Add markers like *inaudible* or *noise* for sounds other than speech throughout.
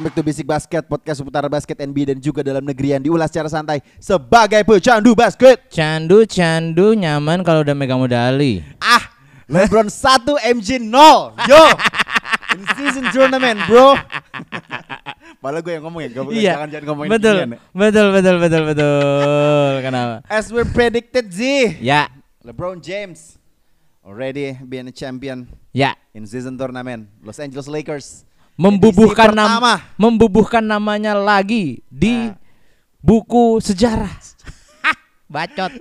welcome back to Basic Basket Podcast seputar basket NBA dan juga dalam negeri yang diulas secara santai Sebagai pecandu basket Candu candu nyaman kalau udah megang medali. Ah, LeBron 1, MJ 0 Yo, in season tournament bro Malah gue yang ngomong ya, gak boleh Iya. jangan, jangan ngomongin betul, ginian ya. betul, betul, betul, betul. Kenapa? As we predicted Z Ya, LeBron James Already being a champion ya. in season tournament Los Angeles Lakers Membubuhkan Edisi nam, pertama. membubuhkan namanya lagi di Ah. buku sejarah. *laughs* Bacot.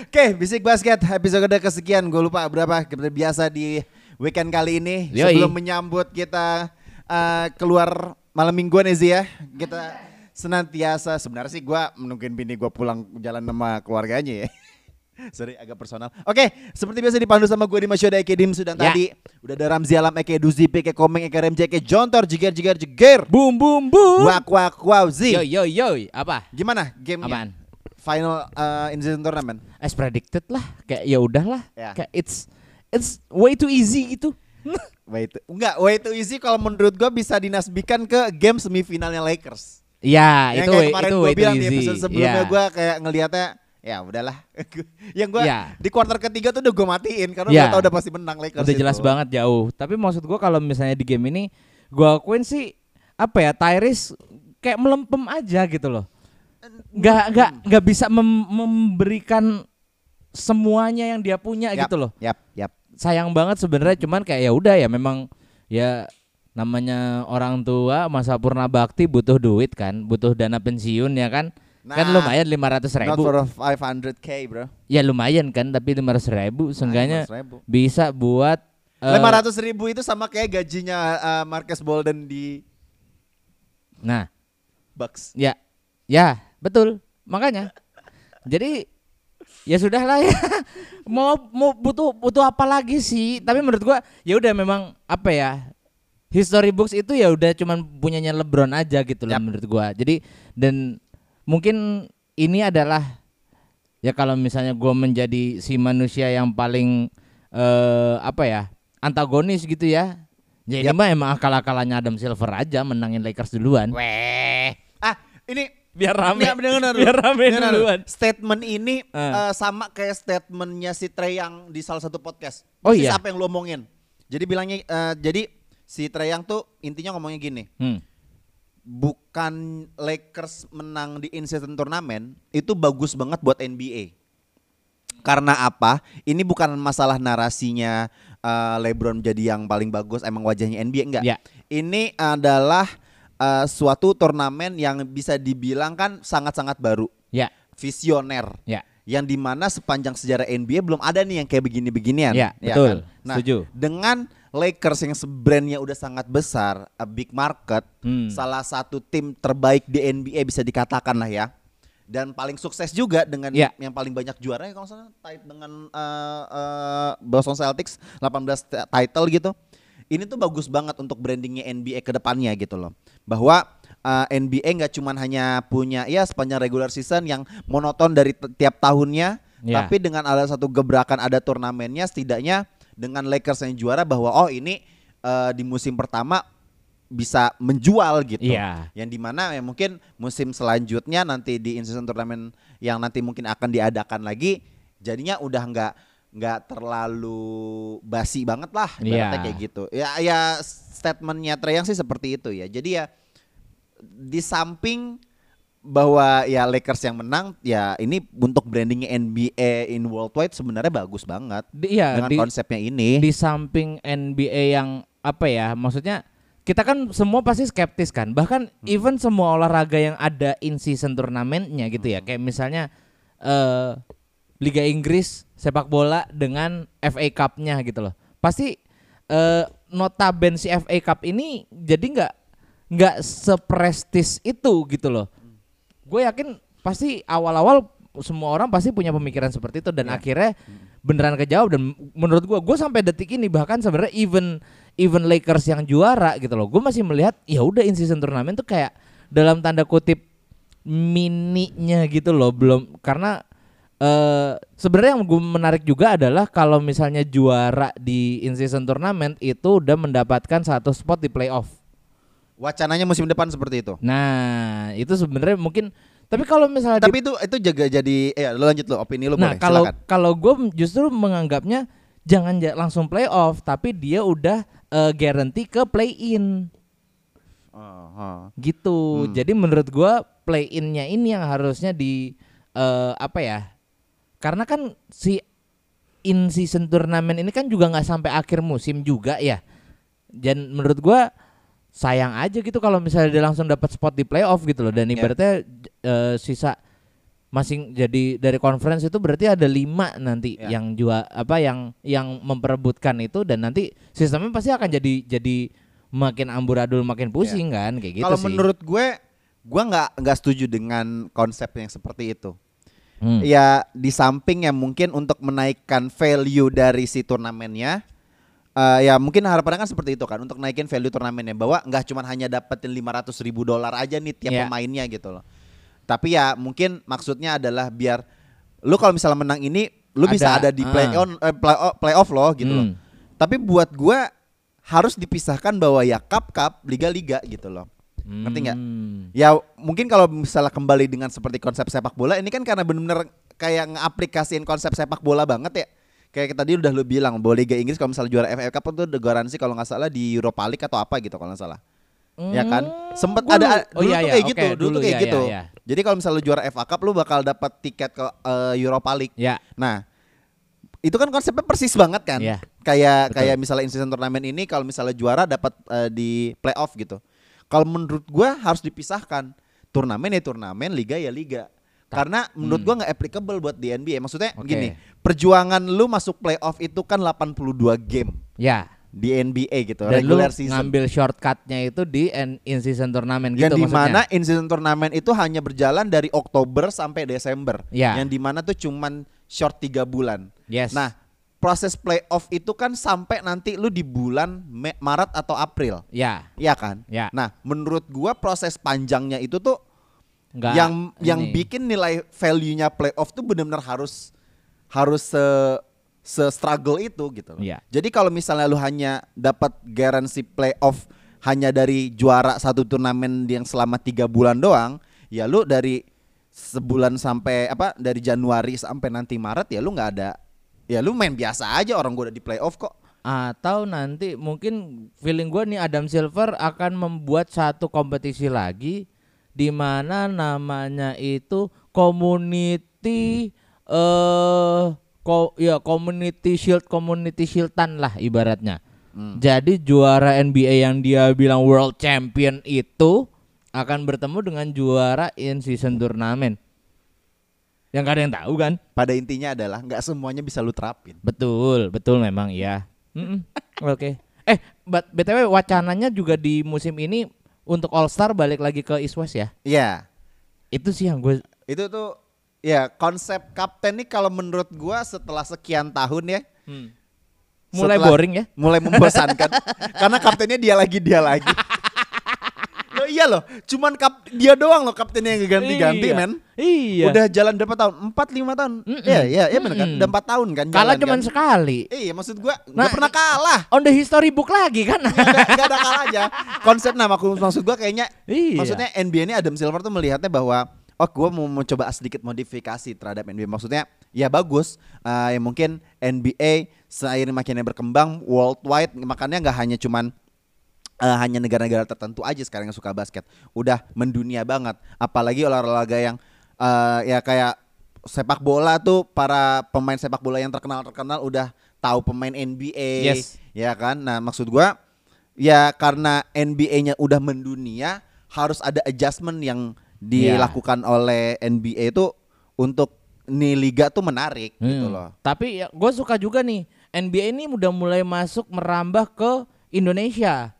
Oke, Bisik Basket episode kesekian Gue lupa berapa Seperti biasa di weekend kali ini Yoi. Sebelum menyambut kita eh, keluar malam mingguan ya Zi ya Kita senantiasa Sebenarnya sih gue menungguin bini gue pulang jalan sama keluarganya ya *laughs* Sorry agak personal Oke seperti biasa dipandu sama gue di Masyoda Eke Dim Sudah Ya. tadi Udah ada Ramzi Alam Eke Duzi Eke Komeng Eke Remja Eke Jontor Jiger Jiger Jiger Boom, boom, boom. Wak wak wow Zi Yo, yo, yo. Apa? Gimana gamenya? Apaan? Final uh, in season tournament As predicted lah. Kayak ya udahlah. Ya. Kayak it's it's way too easy gitu. *laughs* Way too, enggak, way too easy kalau menurut gua bisa dinasbikan ke game semifinalnya Lakers. ya, yang itu kayak way, kemarin too bilang di easy. episode sebelumnya Ya. gua kayak ngelihatnya ya udahlah. *laughs* yang gua Ya. di kuarter ketiga tuh udah gua matiin karena Ya. gua tau udah pasti menang Lakers. Udah jelas itu. banget jauh. Tapi maksud gua kalau misalnya di game ini gua akuin sih apa ya Tyrese kayak melempem aja gitu loh. Nggak nggak nggak bisa mem- memberikan semuanya yang dia punya Yap, gitu loh. Yap, yap. Sayang banget sebenarnya cuman kayak ya udah ya memang ya namanya orang tua masa purna bakti butuh duit kan, butuh dana pensiun ya kan. Kan Nah, lumayan lima ratus Not ribu. for a 500k, bro. Ya lumayan kan, tapi lima ratus ribu, seenggaknya 500.000. bisa buat eh, 500 ribu itu sama kayak gajinya uh, Marcus Bolden di Nah, Bucks. ya, ya betul. Makanya, jadi ya sudah lah ya. *laughs* mau mau butuh butuh apa lagi sih? Tapi menurut gua ya udah memang apa ya? History books itu ya udah cuman punyanya LeBron aja gitu loh Yap. menurut gua. Jadi dan mungkin ini adalah ya kalau misalnya gua menjadi si manusia yang paling eh apa ya? antagonis gitu ya. Ya ini mah emang akal-akalannya Adam Silver aja menangin Lakers duluan. Weh. Ah, ini Biar rame. Nggak, bener, bener, *laughs* Biar rame bener, bener. duluan. Statement ini Ah. eh, sama kayak statementnya si Trey yang di salah satu podcast. Oh Persis iya? Apa yang lu omongin? Jadi bilangnya, eh, jadi si Trey yang tuh intinya ngomongnya gini. Hmm. Bukan Lakers menang di in-season turnamen itu bagus banget buat NBA. Karena apa? Ini bukan masalah narasinya eh, LeBron jadi yang paling bagus emang wajahnya NBA enggak. Ya. Ini adalah eh, suatu turnamen yang bisa dibilang kan sangat-sangat baru, Ya, visioner. ya. Yang di mana sepanjang sejarah NBA belum ada nih yang kayak begini-beginian. Ya, ya betul. kan? Nah, Setuju. dengan Lakers yang brandnya udah sangat besar, a big market, Hmm. salah satu tim terbaik di NBA bisa dikatakan lah ya. Dan paling sukses juga dengan Ya. yang paling banyak juara ya kalau salah tied dengan eh, eh, Boston Celtics 18 t- title gitu. Ini tuh bagus banget untuk brandingnya NBA ke depannya gitu loh. Bahwa eh, NBA nggak cuman hanya punya ya sepanjang regular season yang monoton dari tiap tahunnya, Ya. tapi dengan ada satu gebrakan ada turnamennya setidaknya dengan Lakers yang juara bahwa oh ini eh, di musim pertama bisa menjual gitu. Iya. Yang di mana ya mungkin musim selanjutnya nanti di in-season turnamen yang nanti mungkin akan diadakan lagi jadinya udah nggak nggak terlalu basi banget lah ibaratnya Iya. kayak gitu. Ya ya statementnya Treyang sih seperti itu ya. Jadi ya di samping bahwa ya Lakers yang menang ya ini untuk brandingnya NBA in worldwide sebenarnya bagus banget Di, iya, dengan di, konsepnya ini. di samping NBA yang apa ya? Maksudnya kita kan semua pasti skeptis kan. Bahkan Hmm. even semua olahraga yang ada in season turnamennya gitu Hmm. ya. Kayak misalnya eh Liga Inggris sepak bola dengan FA Cup-nya gitu loh. Pasti eh notaben si FA Cup ini jadi nggak nggak seprestis itu gitu loh. Gue yakin pasti awal-awal semua orang pasti punya pemikiran seperti itu dan Ya. akhirnya beneran kejawab dan menurut gua gue sampai detik ini bahkan sebenarnya even even Lakers yang juara gitu loh gue masih melihat ya udah in season turnamen tuh kayak dalam tanda kutip mininya gitu loh belum karena eh sebenarnya yang gue menarik juga adalah kalau misalnya juara di in season turnamen itu udah mendapatkan satu spot di playoff Wacananya musim depan seperti itu. Nah, itu sebenarnya mungkin tapi kalau misalnya di- Tapi itu itu jaga jadi eh lu lanjut lu opini lu nah, boleh. kalau silakan. kalau gue justru menganggapnya jangan ja- langsung playoff, tapi dia udah eh, guarantee ke play in Oh, oh. gitu. Hmm. Jadi menurut gua play innya ini yang harusnya di eh, apa ya? Karena kan si in season turnamen ini kan juga nggak sampai akhir musim juga ya. Dan menurut gua sayang aja gitu kalau misalnya dia langsung dapat spot di playoff gitu loh. Dan Ya. ibaratnya eh, sisa masing jadi dari conference itu berarti ada lima nanti Ya. yang jua apa yang yang memperebutkan itu dan nanti sistemnya pasti akan jadi jadi makin amburadul makin pusing kan kayak gitu. Kalau menurut gue, gue nggak nggak setuju dengan konsep yang seperti itu. Hmm. Ya di samping yang mungkin untuk menaikkan value dari si turnamennya, eh, ya mungkin harapannya kan seperti itu kan untuk naikin value turnamennya bahwa nggak cuma hanya dapetin 500 ribu dolar aja nih tiap Ya. pemainnya gitu loh. Tapi ya mungkin maksudnya adalah biar lu kalau misalnya menang ini, lu bisa Ada, ada di ah. play on eh, play playoff loh gitu loh. Hmm. Tapi buat gua harus dipisahkan bahwa ya cup cup liga-liga gitu loh. Ngerti nggak? Hmm. Ya mungkin kalau misalnya kembali dengan seperti konsep sepak bola ini kan karena bener-bener kayak ngaplikasiin konsep sepak bola banget ya. Kayak tadi udah lu bilang bahwa Liga Inggris kalau misalnya juara FA Cup itu ada garansi kalau nggak salah di Europa League atau apa gitu kalau nggak salah. Ya kan? Sempet Hmm, Gua ada lu- dulu tuh kayak gitu, oke, dulu, tuh kayak iya, gitu. iya, Jadi kalau misalnya lu juara FA Cup lu bakal dapat tiket ke eh, Europa League. Ya, Nah, itu kan konsepnya persis banget kan. Iya, Kayak betul. kayak misalnya in turnamen ini kalau misalnya juara dapat eh, di playoff gitu. Kalau menurut gua harus dipisahkan. Turnamen ya turnamen, liga ya liga. Karena menurut gua nggak applicable buat di NBA. Maksudnya Hmm. Oke. gini, perjuangan lu masuk playoff itu kan 82 game ya. di NBA gitu, Dan lu regular season. ngambil shortcutnya itu di in season turnamen yang gitu di mana maksudnya. in season turnamen itu hanya berjalan dari Oktober sampai Desember. Ya. Yang di mana tuh cuman short tiga bulan. Yes. Nah, proses playoff itu kan sampai nanti lu di bulan Maret atau April. ya, Iya kan? ya. Nah, menurut gua proses panjangnya itu tuh Nggak yang yang ini. bikin nilai value-nya playoff tuh benar-benar harus harus se se struggle itu gitu. loh. Iya. Jadi kalau misalnya lu hanya dapat garansi playoff hanya dari juara satu turnamen yang selama tiga bulan doang, ya lu dari sebulan sampai apa dari Januari sampai nanti Maret ya lu nggak ada ya lu main biasa aja orang gua udah di playoff kok. Atau nanti mungkin feeling gue nih Adam Silver akan membuat satu kompetisi lagi di mana namanya itu community eh ko, ya community shield community shieldan lah ibaratnya. Jadi juara NBA yang dia bilang world champion itu akan bertemu dengan juara in season turnamen. Yang gak ada yang tahu kan? Pada intinya adalah nggak semuanya bisa lu terapin. Betul, betul memang iya. Mm-mm. *laughs* Oke. Eh, but, btw wacananya juga di musim ini untuk All Star balik lagi ke East West ya. Iya. Itu sih yang gue. itu tuh ya konsep kapten nih kalau menurut gua setelah sekian tahun ya Mulai setelah- boring ya. mulai membosankan *laughs* karena kaptennya dia lagi dia lagi iya loh cuman kap dia doang loh kaptennya yang ganti-ganti Iya. men Iya. udah jalan berapa tahun empat lima tahun Mm-mm. iya iya iya bener kan udah empat tahun kan Kalah cuman kan? sekali. iya maksud gua Nah, pernah kalah On the history book lagi kan? nggak ada, ada kalahnya konsep nah maksud maksud gua kayaknya Iya. Maksudnya NBA ini Adam Silver tuh melihatnya bahwa oh gue mau mencoba sedikit modifikasi terhadap NBA. Maksudnya ya bagus. Eh, ya mungkin NBA seiring makinnya berkembang worldwide makanya nggak hanya cuman eh, hanya negara-negara tertentu aja sekarang yang suka basket. Udah mendunia banget. Apalagi olahraga yang eh, ya kayak sepak bola tuh para pemain sepak bola yang terkenal-terkenal udah tahu pemain NBA Yes. ya kan. Nah, maksud gua ya karena NBA-nya udah mendunia harus ada adjustment yang dilakukan oleh NBA itu untuk nih liga tuh menarik gitu Hmm. loh. Tapi ya gue suka juga nih NBA ini udah mulai masuk merambah ke Indonesia.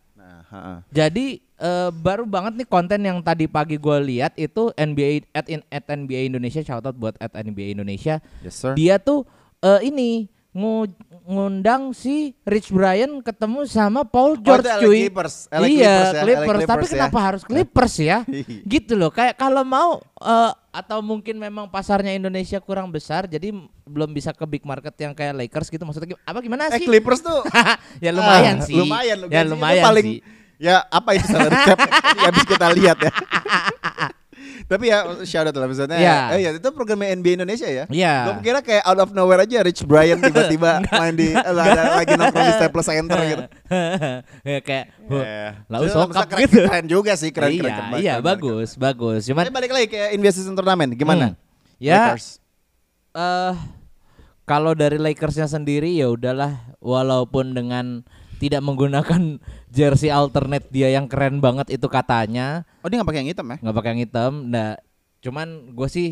Ha-ha. Jadi eh, baru banget nih konten yang tadi pagi gue lihat itu NBA at, in, at NBA Indonesia shoutout buat at NBA Indonesia. Yes sir. Dia tuh eh, ini ngu- ngundang si Rich Brian ketemu sama Paul George Oh, itu LA cuy. Clippers, LA iya, Clippers ya, LA Clippers. Tapi Clippers ya. kenapa harus Clippers ya? gitu loh. Kayak kalau mau eh, atau mungkin memang pasarnya Indonesia kurang besar jadi belum bisa ke big market yang kayak Lakers gitu maksudnya apa gimana Eh sih? Clippers tuh *laughs* ya lumayan ah, sih. Lumayan loh. Ya lumayan paling sih. Ya apa itu salary cap? Ini *laughs* habis kita lihat ya. Tapi ya shout out lah maksudnya. Iya. Eh, ya itu programnya NBA Indonesia ya. Iya. Gue kira kayak out of nowhere aja Rich Brian tiba-tiba *laughs* main di ada lagi nongkrong di Staples Center gitu. *laughs* ya kayak Iya. lalu sokap gitu. Keren juga sih, keren iya, keren. keren, iya keren, bagus, bagus. Keren. Cuman Tapi balik lagi ke investasi turnamen gimana? Hmm. ya Lakers. eh kalau dari Lakersnya sendiri ya udahlah walaupun dengan tidak menggunakan *laughs* jersey alternate dia yang keren banget itu katanya. Oh dia nggak pakai yang hitam ya? nggak pakai yang hitam. Nah cuman gue sih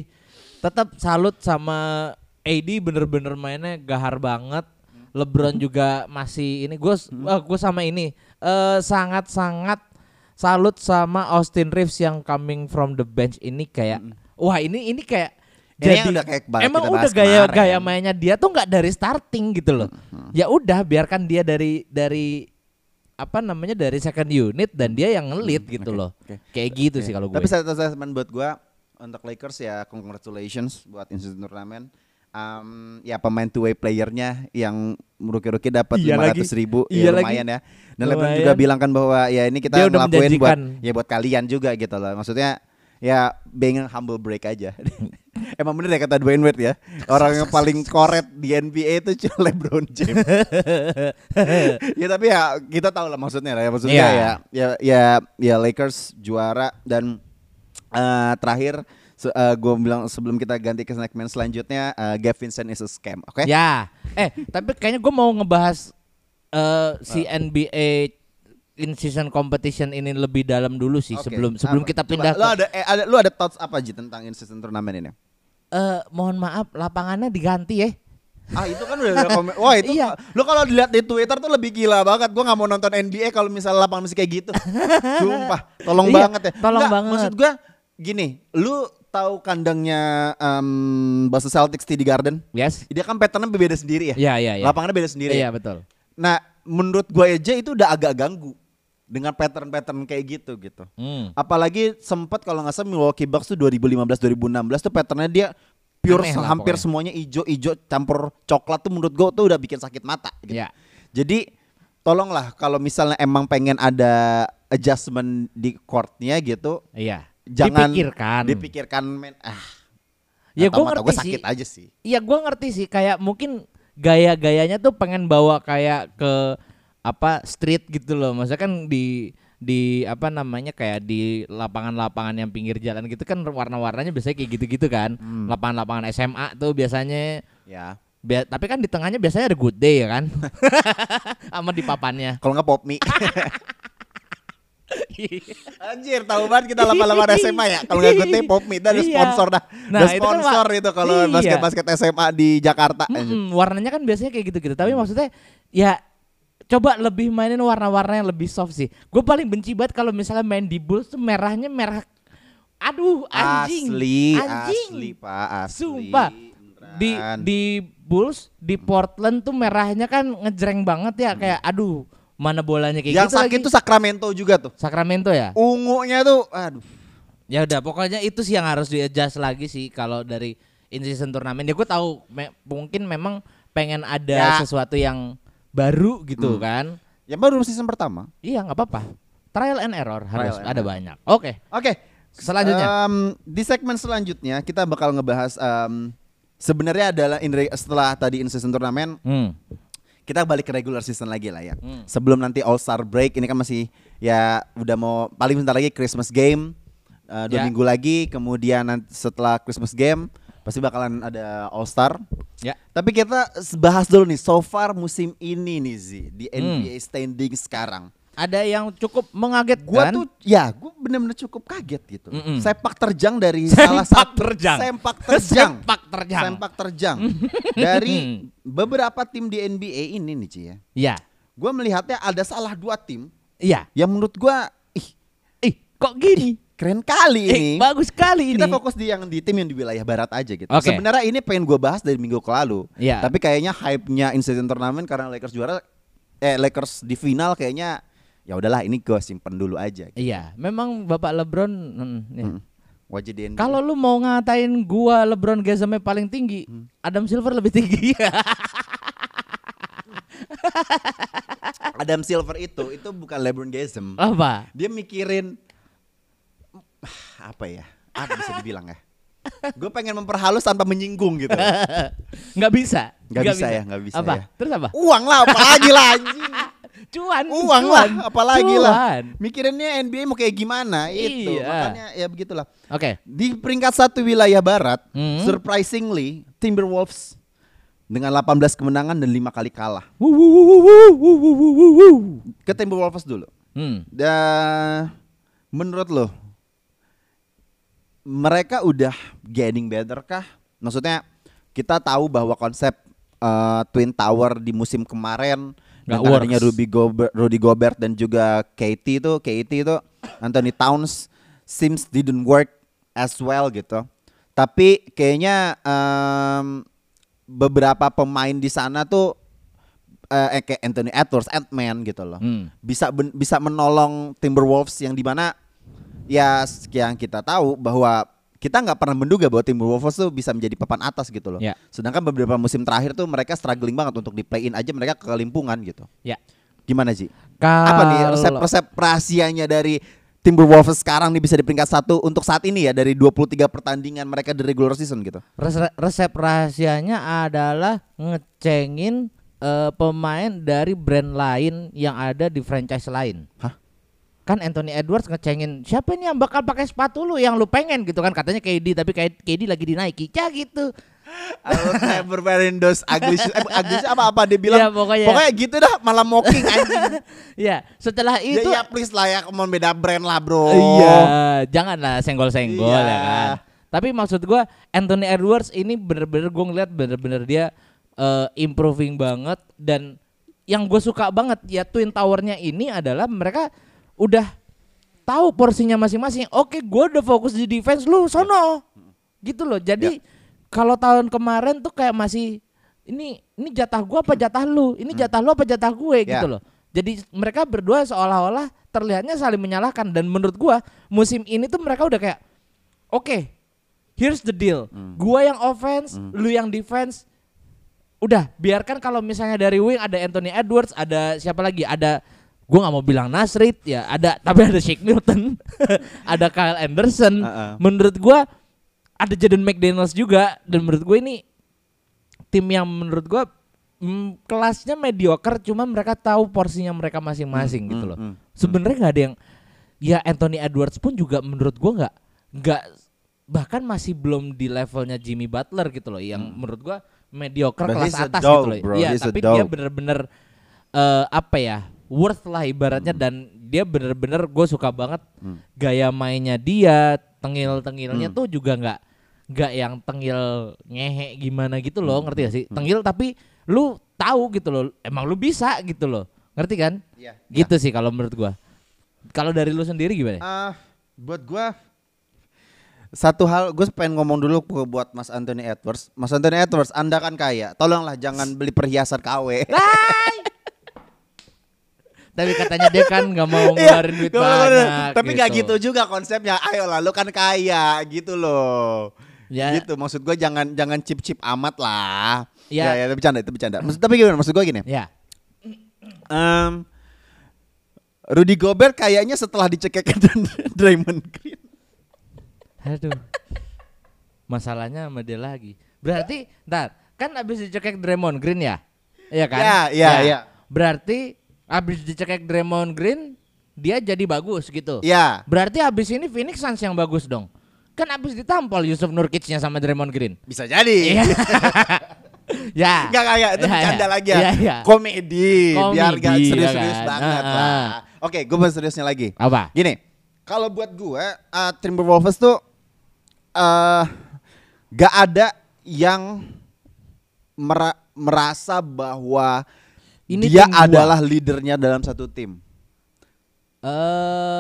tetap salut sama AD bener-bener mainnya gahar banget. LeBron *laughs* juga masih ini. Gue gue sama ini. Eh sangat-sangat salut sama Austin Reeves yang coming from the bench ini kayak wah ini ini kayak Ini yang udah kayak emang udah gaya kemarin. gaya mainnya dia tuh nggak dari starting gitu loh ya udah biarkan dia dari dari apa namanya dari second unit dan dia yang ngelit gitu oke, loh oke. kayak gitu sih kalau gue Tapi satu statement buat gua untuk Lakers ya congratulations buat institusi turnamen. Um, ya pemain two way playernya yang rookie-rookie dapat Iya lima lagi. ratus ribu Iya ya lagi. lumayan ya. Dan LeBron juga bilang kan bahwa ya ini kita Dia udah ngelakuin buat ya buat kalian juga gitu loh. Maksudnya ya being humble break aja. *laughs* Emang bener ya kata Dwayne Wade ya. Orang yang paling koret di NBA itu cuma *laughs* LeBron James. *laughs* ya tapi ya kita tahu lah maksudnya lah ya maksudnya Iya. ya ya ya ya Lakers juara dan eh, terakhir gue bilang sebelum kita ganti ke segmen selanjutnya eh, Gav Vincent is a scam oke Ya, eh tapi kayaknya gue mau ngebahas eh, si NBA in season competition ini lebih dalam dulu sih Oke, sebelum sebelum apa? kita Coba, pindah lu ke ada eh, ada lu ada thoughts apa Ji tentang in season turnamen ini eh mohon maaf lapangannya diganti ya. ah itu kan udah ada komen wah itu Iya. lu kalau dilihat di Twitter tuh lebih gila banget gue nggak mau nonton NBA kalau misalnya lapangan masih kayak gitu *laughs* sumpah tolong Iya, banget ya tolong Nggak, banget. maksud gue gini lu tahu kandangnya um, Boston Celtics TD Garden Yes. dia kan patternnya beda sendiri ya Iya, iya, iya. lapangannya beda sendiri Iya, ya? betul. Nah, menurut gue aja itu udah agak ganggu dengan pattern-pattern kayak gitu gitu. Hmm. Apalagi sempat kalau nggak salah Milwaukee Bucks tuh 2015 2016 tuh patternnya dia pure Aneh lah hampir pokoknya. semuanya ijo-ijo campur coklat tuh menurut gue tuh udah bikin sakit mata. Gitu. Iya. Jadi tolonglah kalau misalnya emang pengen ada adjustment di courtnya gitu, Iya. jangan dipikirkan. dipikirkan men ah. Ya gue ngerti gua sih. sakit aja sih. Iya gue ngerti sih kayak mungkin gaya-gayanya tuh pengen bawa kayak ke apa street gitu loh. Maksudnya kan di di apa namanya kayak di lapangan-lapangan yang pinggir jalan gitu kan warna-warnanya biasanya kayak gitu-gitu kan. Hmm. Lapangan-lapangan SMA tuh biasanya Ya. bia- tapi kan di tengahnya biasanya ada good day ya kan. *laughs* Sama di papannya. Kalau nggak pop mie. *laughs* Anjir, tahu banget kita lama-lama SMA ya. Kalau nggak gue pop mie, dah ada Iya. sponsor dah. Nah, Ada itu kan sponsor itu kalau Iya. basket-basket SMA di Jakarta. Mm-mm, warnanya kan biasanya kayak gitu-gitu. Tapi maksudnya ya coba lebih mainin warna-warna yang lebih soft sih. Gue paling benci banget kalau misalnya main di Bulls tuh merahnya merah. Aduh, anjing. Asli, anjing. asli Pak, asli. Sumpah. Di Beneran. di Bulls, di Portland tuh merahnya kan ngejreng banget ya kayak aduh, mana bolanya kayak yang gitu sakit lagi. tuh Sacramento juga tuh. Sacramento ya? Ungunya tuh, aduh. Ya udah, pokoknya itu sih yang harus di adjust lagi sih kalau dari in season turnamen. Ya gue tahu me- mungkin memang pengen ada Ya. sesuatu yang baru gitu Hmm. kan. Ya baru season pertama. Iya nggak apa-apa. Trial and error harus and ada error. banyak. Oke, Oke. selanjutnya. Em, di segmen selanjutnya kita bakal ngebahas em, sebenarnya adalah in setelah tadi in season turnamen hmm. kita balik ke regular season lagi lah ya. Hmm. Sebelum nanti All Star break ini kan masih ya udah mau paling bentar lagi Christmas game uh, dua Ya. minggu lagi. Kemudian nanti setelah Christmas game pasti bakalan ada All Star. Ya. Tapi kita bahas dulu nih so far musim ini nih Zi di Hmm. NBA standing sekarang. Ada yang cukup mengagetkan. Gua tuh ya gua bener-bener cukup kaget gitu. Mm-mm. Sepak terjang dari *laughs* Sempak salah satu terjang. Sempak terjang. *laughs* Sempak terjang. Sempak terjang. dari beberapa tim di NBA ini nih Ci ya. Iya. Gue melihatnya ada salah dua tim Iya. yang menurut gua ih Ih, kok gini? Keren kali Eh, ini. bagus sekali ini. Kita fokus di yang di tim yang di wilayah barat aja gitu. Oke. Sebenarnya ini pengen gue bahas dari minggu ke lalu. Iya. Tapi kayaknya hype-nya in season turnamen karena Lakers juara eh Lakers di final kayaknya ya udahlah ini gue simpen dulu aja. Gitu. Iya, memang Bapak LeBron hmm, ya. Hmm. Wajah di NBA. Kalau lu mau ngatain gua LeBron Gazemnya paling tinggi, Hmm. Adam Silver lebih tinggi. Adam Silver itu itu bukan LeBron Gasm. Apa? Dia mikirin *sighs* apa ya? Apa bisa dibilang ya? Gue pengen memperhalus tanpa menyinggung gitu. *laughs* Nggak bisa. Nggak, bisa, bisa, ya, nggak bisa apa? ya. Terus apa? Uang lah, apalagi lah anjing. *laughs* Cuan, uang cuan, lah, apalagi cuan. lah. Mikirinnya NBA mau kayak gimana iya. itu. Iya. Makanya ya begitulah. Oke. Okay. Di peringkat satu wilayah barat, hmm. surprisingly Timberwolves dengan 18 kemenangan dan 5 kali kalah. Ke Timberwolves dulu. Hmm. Da, menurut lo, mereka udah getting better kah? Maksudnya kita tahu bahwa konsep uh, Twin Tower di musim kemarin Nggak dengan adanya. Rudy Gobert, Rudy Gobert dan juga KT itu, KT itu Anthony Towns seems didn't work as well gitu. Tapi kayaknya um, beberapa pemain di sana tuh eh, kayak Anthony Edwards, Ant-Man gitu loh Hmm. bisa ben- bisa menolong Timberwolves yang di mana ya yang kita tahu bahwa kita nggak pernah menduga bahwa Timberwolves tuh bisa menjadi papan atas gitu loh. Ya. Sedangkan beberapa musim terakhir tuh mereka struggling banget untuk di play in aja mereka kelimpungan gitu. Ya. Gimana sih? Kalau Apa nih resep-resep rahasianya dari Timberwolves sekarang nih bisa di peringkat satu untuk saat ini ya dari 23 pertandingan mereka di regular season gitu. Res- resep rahasianya adalah ngecengin eh, pemain dari brand lain yang ada di franchise lain. Hah? Kan Anthony Edwards ngecengin siapa nih yang bakal pakai sepatu lu yang lu pengen gitu kan katanya KD tapi kayak KD lagi di Nike. Cah gitu. I will never wearing those ugly shoes. Eh, ugly shoes apa apa dia bilang? Ya, pokoknya. pokoknya gitu dah malah mocking *laughs* anjing. Ya, setelah Ya, itu ya please lah ya, on, beda brand lah bro. Iya, janganlah senggol-senggol Iya. ya kan. Tapi maksud gua Anthony Edwards ini bener-bener gua ngeliat bener-bener dia eh, improving banget dan yang gue suka banget ya Twin Towernya ini adalah mereka udah tahu porsinya masing-masing. Oke, gua udah fokus di defense lu sono. Gitu loh. Jadi kalau tahun kemarin tuh kayak masih ini ini jatah gua apa jatah lu? Ini jatah lu apa jatah gue Ya. gitu loh. Jadi mereka berdua seolah-olah terlihatnya saling menyalahkan dan menurut gua musim ini tuh mereka udah kayak oke, here's the deal. Gua yang offense, lu yang defense. Udah, biarkan kalau misalnya dari wing ada Anthony Edwards, ada siapa lagi? Ada gua nggak mau bilang Nasrid ya, ada tapi ada Shake Milton, *laughs* ada Kyle Anderson. Uh-uh. Menurut gua ada Jaden McDaniels juga dan menurut gue ini tim yang menurut gua mm, kelasnya mediocre cuma mereka tahu porsinya mereka masing-masing gitu hmm, loh. hmm, Sebenarnya nggak ada yang ya Anthony Edwards pun juga menurut gua nggak nggak bahkan masih belum di levelnya Jimmy Butler gitu loh yang menurut gua mediocre But kelas atas dog, gitu loh. bro. Iya, He's a tapi dia bener-bener eh, apa ya? Worth lah ibaratnya dan dia bener-bener gue suka banget Hmm. gaya mainnya dia tengil-tengilnya tuh juga nggak nggak yang tengil ngehe gimana gitu loh ngerti gak sih tengil tapi lu tahu gitu loh emang lu bisa gitu loh ngerti kan Iya. gitu sih kalau menurut gua kalau dari lu sendiri gimana Ah, buat gua satu hal gue pengen ngomong dulu buat Mas Anthony Edwards. Mas Anthony Edwards, Anda kan kaya. Tolonglah jangan beli perhiasan KW. *laughs* tapi katanya dia kan nggak mau *laughs* Iya, ngeluarin duit banyak Tapi nggak gitu juga konsepnya. Ayolah, lu kan kaya gitu loh. Ya. Gitu maksud gue jangan jangan chip chip amat lah. Ya. Ya, ya, itu bercanda itu bercanda. Maksud tapi gimana? Maksud gue gini. ya Em, Rudy Gobert kayaknya setelah dicekek dan *laughs* Draymond Green. aduh masalahnya sama dia lagi berarti ntar kan abis dicekek Draymond Green ya iya kan Ya, ya, ya. berarti abis dicekek Draymond Green dia jadi bagus gitu Ya. Berarti abis ini Phoenix Suns yang bagus dong. Kan abis ditampol Yusuf Nurkicnya sama Draymond Green. Bisa jadi. Iya. *laughs* ya. Enggak enggak itu Ya, bercanda ya. lagi ya. Iya, iya. Komedi, biar Komedi, gak ya serius-serius kan? banget Ah, lah. ah. Oke, gue bahas seriusnya lagi. Apa? Gini, kalau buat gue uh, Timberwolves tuh eh gak ada yang mera- merasa bahwa Ini dia tim gua. adalah leadernya dalam satu tim.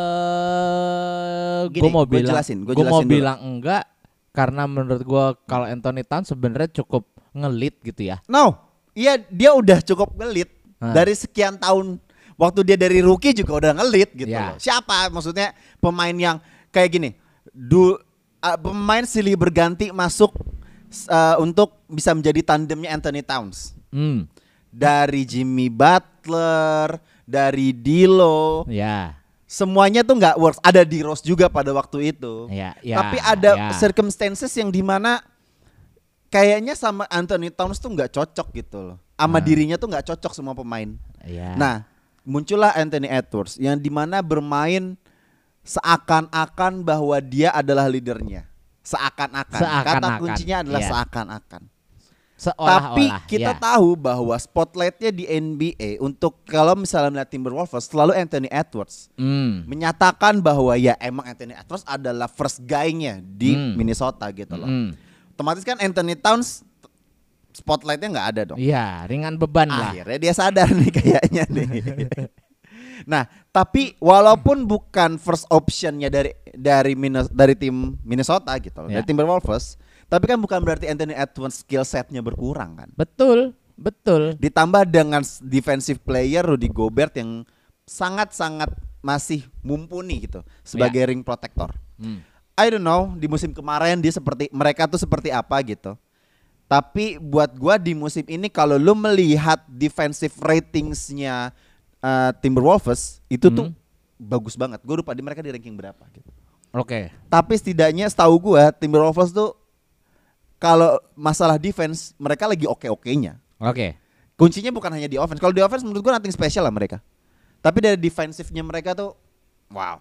Eh, Gini, gue mau gua bilang, jelasin, gua gua mau dulu. bilang enggak karena menurut gua kalau Anthony Towns sebenarnya cukup ngelit gitu ya. No, iya dia udah cukup ngelit Ah. dari sekian tahun. Waktu dia dari rookie juga udah ngelit gitu Ya. loh. Siapa? Maksudnya pemain yang kayak gini. Du, uh, pemain silih berganti masuk uh, untuk bisa menjadi tandemnya Anthony Towns. Hmm. Dari Jimmy Butler, dari Dilo, Ya. semuanya tuh nggak works. Ada di Rose juga pada waktu itu. Ya, ya, Tapi ada ya. circumstances yang di mana kayaknya sama Anthony Towns tuh nggak cocok gitu loh. Sama Nah. dirinya tuh nggak cocok semua pemain. Ya. Nah, muncullah Anthony Edwards yang di mana bermain seakan-akan bahwa dia adalah leadernya. Seakan-akan. Kata Seakan-akan, kuncinya adalah iya. seakan-akan. Seolah-olah. Tapi kita ya. tahu bahwa spotlightnya di NBA untuk kalau misalnya melihat Timberwolves selalu Anthony Edwards Hmm. menyatakan bahwa ya emang Anthony Edwards adalah first guy-nya di Hmm. Minnesota gitu loh. Hmm. Otomatis kan Anthony Towns spotlightnya nggak ada dong. Iya, ringan beban lah. Akhirnya dia sadar nih kayaknya nih. *laughs* nah, tapi walaupun bukan first optionnya dari dari dari tim Minnesota gitu loh, Ya. dari Timberwolves, tapi kan bukan berarti Anthony Edwards skill setnya berkurang kan. Betul, betul. Ditambah dengan defensive player Rudy Gobert yang sangat-sangat masih mumpuni gitu sebagai ring protector. Hmm. I don't know di musim kemarin dia seperti mereka tuh seperti apa gitu. Tapi buat gua di musim ini kalau lu melihat defensive ratingsnya uh, Timberwolves itu tuh Hmm. bagus banget. Gue lupa di mereka di ranking berapa gitu. Oke. Tapi setidaknya setahu gua Timberwolves tuh kalau masalah defense mereka lagi oke-okenya. Oke. Kuncinya bukan hanya di offense. Kalau di offense menurut gua nothing special lah mereka. Tapi dari defensifnya mereka tuh wow.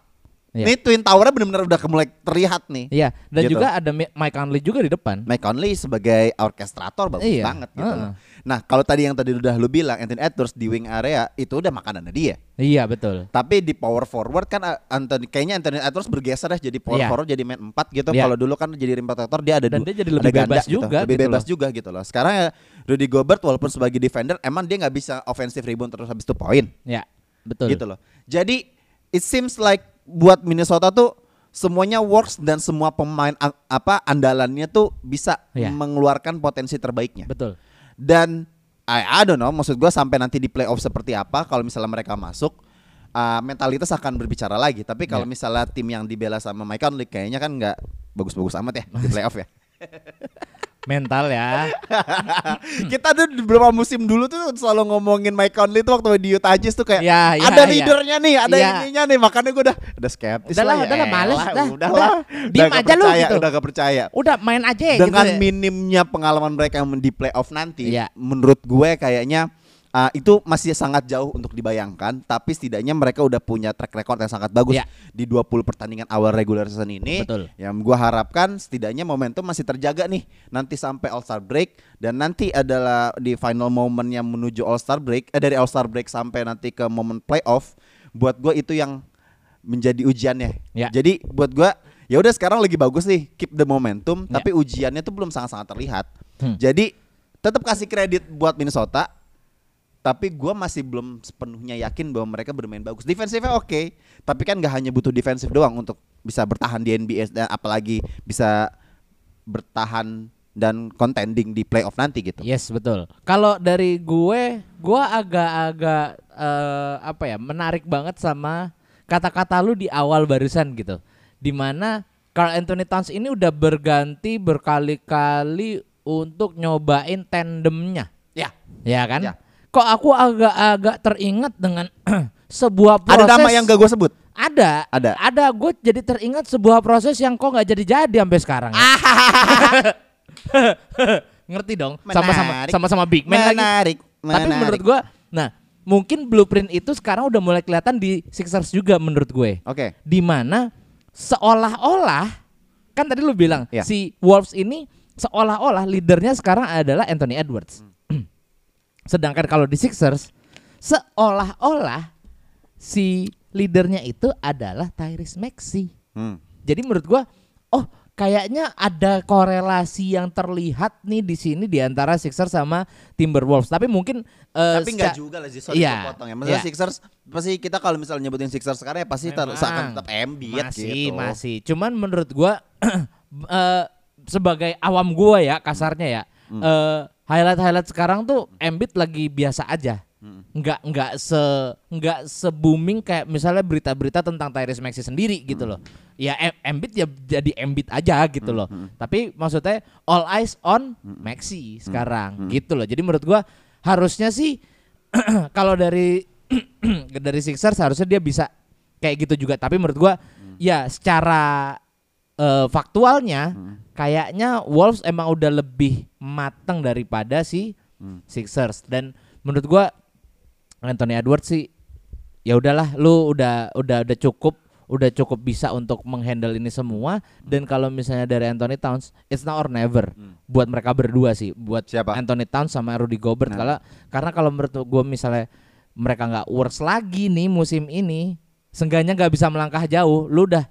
Iya. Ini Twin Tower benar-benar udah mulai terlihat nih. Iya, dan Gitu. juga ada Mi- Mike Conley juga di depan. Mike Conley sebagai orkestrator bagus Iya, banget gitu. loh. Nah, kalau tadi yang tadi udah lu bilang Anthony Edwards di wing area itu udah makanannya dia. Iya, betul. Tapi di power forward kan uh, Anthony kayaknya Anthony Edwards bergeser ya jadi power Iya. forward jadi main 4 gitu. Iya. Kalau dulu kan jadi rim protector dia ada Dan dia jadi lebih ganda bebas gitu. juga lebih gitu bebas loh. juga gitu loh. Sekarang ya Rudy Gobert walaupun sebagai defender emang dia nggak bisa offensive rebound terus habis itu poin Ya, betul. gitu loh. Jadi it seems like buat Minnesota tuh semuanya works dan semua pemain apa andalannya tuh bisa Iya. mengeluarkan potensi terbaiknya. Betul. Dan I, I don't know, maksud gua sampai nanti di playoff seperti apa kalau misalnya mereka masuk uh, mentalitas akan berbicara lagi. Tapi kalau Ya. misalnya tim yang dibela sama Mike Conley kayaknya kan nggak bagus-bagus amat ya di playoff ya. *laughs* Mental ya. *laughs* Kita tuh di beberapa musim dulu tuh selalu ngomongin Mike Conley tuh waktu di Utah Jazz tuh kayak Ya, ya, ada ya. leadernya nih, ada Ya. ininya nih, makanya gue udah udah skeptis Udahlah, lah. ya udahlah, males elah, dah. Udahlah, Udah, udah diem gak aja lu gitu. Udah gak percaya. Udah main aja Dengan gitu. ya. minimnya pengalaman mereka yang di playoff nanti, Iya. menurut gue kayaknya uh, itu masih sangat jauh untuk dibayangkan, tapi setidaknya mereka udah punya track record yang sangat bagus Iya. di 20 pertandingan awal regular season ini. Betul. Yang gue harapkan setidaknya momentum masih terjaga nih nanti sampai All Star break dan nanti adalah di final moment yang menuju All Star break, eh dari All Star break sampai nanti ke momen playoff. Buat gue itu yang menjadi ujiannya. Ya. Jadi buat gue ya udah sekarang lagi bagus nih keep the momentum, Ya. tapi ujiannya tuh belum sangat-sangat terlihat. Hmm. Jadi tetap kasih kredit buat Minnesota, tapi gue masih belum sepenuhnya yakin bahwa mereka bermain bagus. Defensifnya oke, tapi kan gak hanya butuh defensif doang untuk bisa bertahan di NBA dan apalagi bisa bertahan dan contending di playoff nanti gitu. Yes betul. Kalau dari gue, gue agak-agak eh, apa ya menarik banget sama kata-kata lu di awal barusan gitu. Di mana Carl Anthony Towns ini udah berganti berkali-kali untuk nyobain tandemnya, Ya, ya kan? Ya. Kok aku agak-agak teringat dengan *clears throat* sebuah proses. ada nama yang gak gue sebut. Ada, Ada. ada. Gue jadi teringat sebuah proses yang kok nggak jadi-jadi sampai sekarang. ya. *laughs* *laughs* Ngerti dong? Sama-sama Menarik. sama-sama big man lagi. Menarik, Tapi menarik. menurut gua, nah mungkin blueprint itu sekarang udah mulai kelihatan di Sixers juga menurut gue. Oke. Di mana seolah-olah kan tadi lu bilang Ya. si Wolves ini seolah-olah leadernya sekarang adalah Anthony Edwards. Hmm. Sedangkan kalau di Sixers seolah-olah si leadernya itu adalah Tyrese Maxey. Hmm. Jadi menurut gua, oh kayaknya ada korelasi yang terlihat nih di sini di antara Sixers sama Timberwolves. Tapi mungkin eh, Tapi enggak juga lah sih, sorry Iya, potong ya. Maksudnya iya. Sixers pasti kita kalau misalnya nyebutin Sixers sekarang ya pasti ter, seakan tetap Embiid masih gitu. masih. Cuman menurut gua *clears throat* eh, sebagai awam gua ya kasarnya ya, Hmm. Eh, highlight-highlight sekarang tuh Embiid lagi biasa aja. Hmm. Nggak nggak se nggak se booming kayak misalnya berita-berita tentang Tyrese Maxey sendiri gitu loh. Ya Em- Embiid ya jadi Embiid aja gitu loh. Tapi maksudnya all eyes on Maxey sekarang gitu loh. Jadi menurut gua harusnya sih *clears throat* kalau dari *clears throat* dari Sixers harusnya dia bisa kayak gitu juga tapi menurut gua ya secara eh, faktualnya kayaknya Wolves emang udah lebih matang daripada si Hmm. Sixers dan menurut gua Anthony Edwards sih ya udahlah lu udah udah udah cukup udah cukup bisa untuk menghandle ini semua dan kalau misalnya dari Anthony Towns it's now or never Hmm. buat mereka berdua sih buat Siapa? Anthony Towns sama Rudy Gobert Nah. kalau karena kalau menurut gue misalnya mereka nggak works lagi nih musim ini seenggaknya nggak bisa melangkah jauh lu udah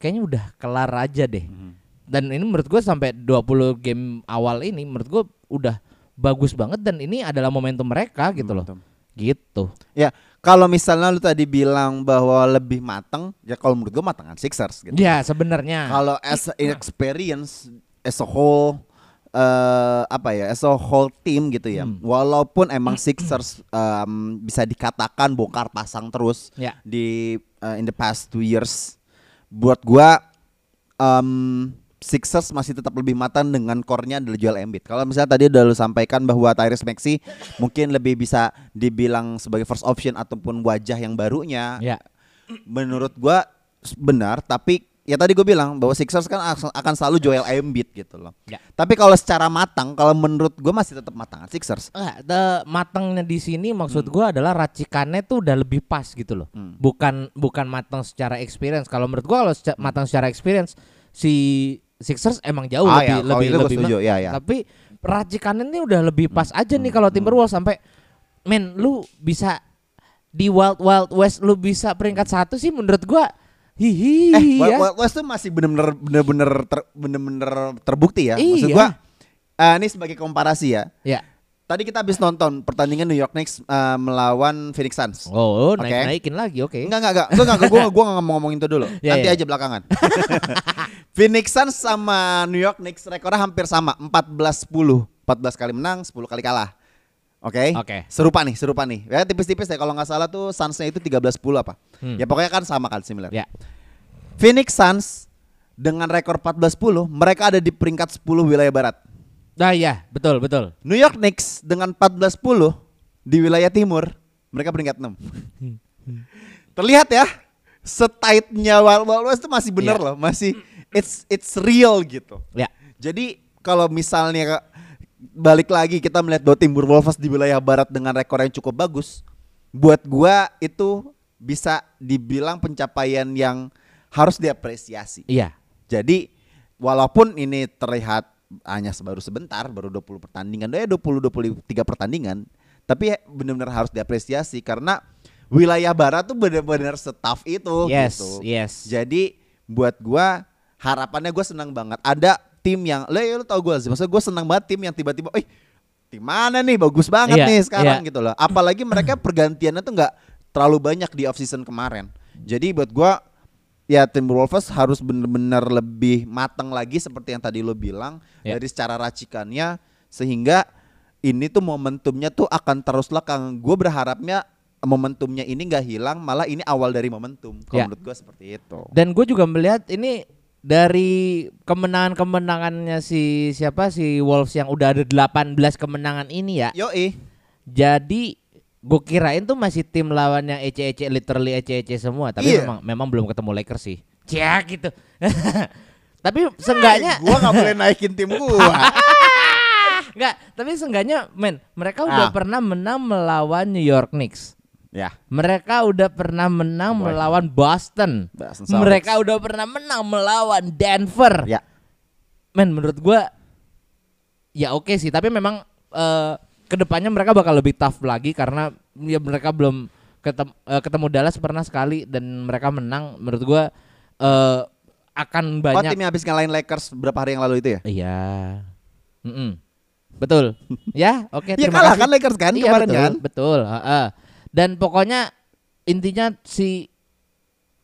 kayaknya udah kelar aja deh Mhm. dan ini menurut gue sampai 20 game awal ini menurut gue udah bagus banget dan ini adalah momentum mereka gitu loh Momentum. gitu Ya, kalau misalnya lu tadi bilang bahwa lebih matang, ya kalau menurut gua matangan Sixers gitu. ya sebenarnya Kalau as a experience as a whole eh apa ya, as a whole team gitu ya. Hmm. Walaupun emang Sixers em, bisa dikatakan bongkar pasang terus ya di uh, in the past two years, buat gua em, Sixers masih tetap lebih matang dengan core-nya adalah Joel Embiid. Kalau misalnya tadi udah lu sampaikan bahwa Tyrese Maxey mungkin lebih bisa dibilang sebagai first option ataupun wajah yang barunya, ya menurut gua benar tapi ya tadi gue bilang bahwa Sixers kan ak- akan selalu Joel Embiid gitu loh. Ya. Tapi kalau secara matang kalau menurut gua masih tetap matangan Sixers. Enggak, the matangnya di sini maksud gua adalah racikannya tuh udah lebih pas gitu loh. Hmm. Bukan bukan matang secara experience. Kalau menurut gua kalau seca- matang secara experience si Sixers emang jauh Ah, lebih ya, lebih lebih setuju, ya, ya. Tapi racikannya ini udah lebih pas aja nih kalau Timberwolves sampai men lu bisa di Wild Wild West lu bisa peringkat satu sih menurut gua hihi Eh, ya. Wild West tuh masih bener-bener bener-bener ter- bener-bener terbukti ya. Maksud Iya. gua eh, ini sebagai komparasi ya. Ya. Tadi kita habis nonton pertandingan New York Knicks eh, melawan Phoenix Suns. Oh, Oke. naik-naikin lagi, oke. Enggak enggak enggak. Gua enggak gua gua enggak mau ngomongin itu dulu. *laughs* Ya, Nanti ya. aja belakangan. *laughs* Phoenix Suns sama New York Knicks rekornya hampir sama, 14-10. 14 kali menang, 10 kali kalah. Oke. Oke. Serupa nih, serupa nih. Ya tipis-tipis ya kalau nggak salah tuh Suns-nya itu 13-10 apa. Hmm. Ya pokoknya kan sama kan similar. Ya. Phoenix Suns dengan rekor 14-10, mereka ada di peringkat 10 wilayah barat. Nah, ya, betul, betul. New York Knicks dengan 14-10 di wilayah timur, mereka peringkat 6. *laughs* Terlihat ya, setight-nya Wild Wild West itu masih bener Iya. loh, masih it's it's real gitu. Ya. Jadi kalau misalnya balik lagi kita melihat bahwa Timberwolves di wilayah barat dengan rekor yang cukup bagus, buat gua itu bisa dibilang pencapaian yang harus diapresiasi. Iya. Jadi walaupun ini terlihat hanya baru sebentar, baru 20 pertandingan, eh 20 23 pertandingan, tapi benar-benar harus diapresiasi karena wilayah barat tuh benar-benar setaf itu Yes, gitu. yes. Jadi buat gua harapannya gua senang banget ada tim yang lo ya lo tau gue sih, maksudnya gue senang banget tim yang tiba-tiba, eh tim mana nih bagus banget Iya, nih sekarang iya. gitu loh. Apalagi mereka pergantiannya tuh nggak terlalu banyak di off season kemarin. Jadi buat gua ya Timberwolves harus bener-bener lebih matang lagi seperti yang tadi lo bilang Ya. dari secara racikannya sehingga ini tuh momentumnya tuh akan terus lekang. Gue berharapnya momentumnya ini nggak hilang, malah ini awal dari momentum. Kalau Ya. menurut gue seperti itu. Dan gue juga melihat ini dari kemenangan-kemenangannya si siapa si Wolves yang udah ada 18 kemenangan ini ya. Yoi. Jadi gue kirain tuh masih tim lawan yang ece-ece literally ece-ece semua, tapi Iya. memang memang belum ketemu Lakers sih. Cia gitu. *laughs* tapi seenggaknya Gue nggak boleh naikin tim gue. enggak, *laughs* tapi seenggaknya men, mereka udah Ah. pernah menang melawan New York Knicks. Ya. Mereka udah pernah menang Boy. melawan Boston. Boston Celtics. Mereka udah pernah menang melawan Denver. Ya. Men menurut gua ya oke sih, tapi memang eh, ke depannya mereka bakal lebih tough lagi karena ya mereka belum ketemu, ketemu Dallas pernah sekali dan mereka menang. Menurut gua eh, akan Oh banyak. tim yang habis ngalahin Lakers beberapa hari yang lalu itu ya? Iya. Mm-mm. Betul. *laughs* ya, oke. Iya terima kalah kasih. kan Lakers kan Iya, kemarin betul, kan? Betul. heeh. Dan pokoknya intinya si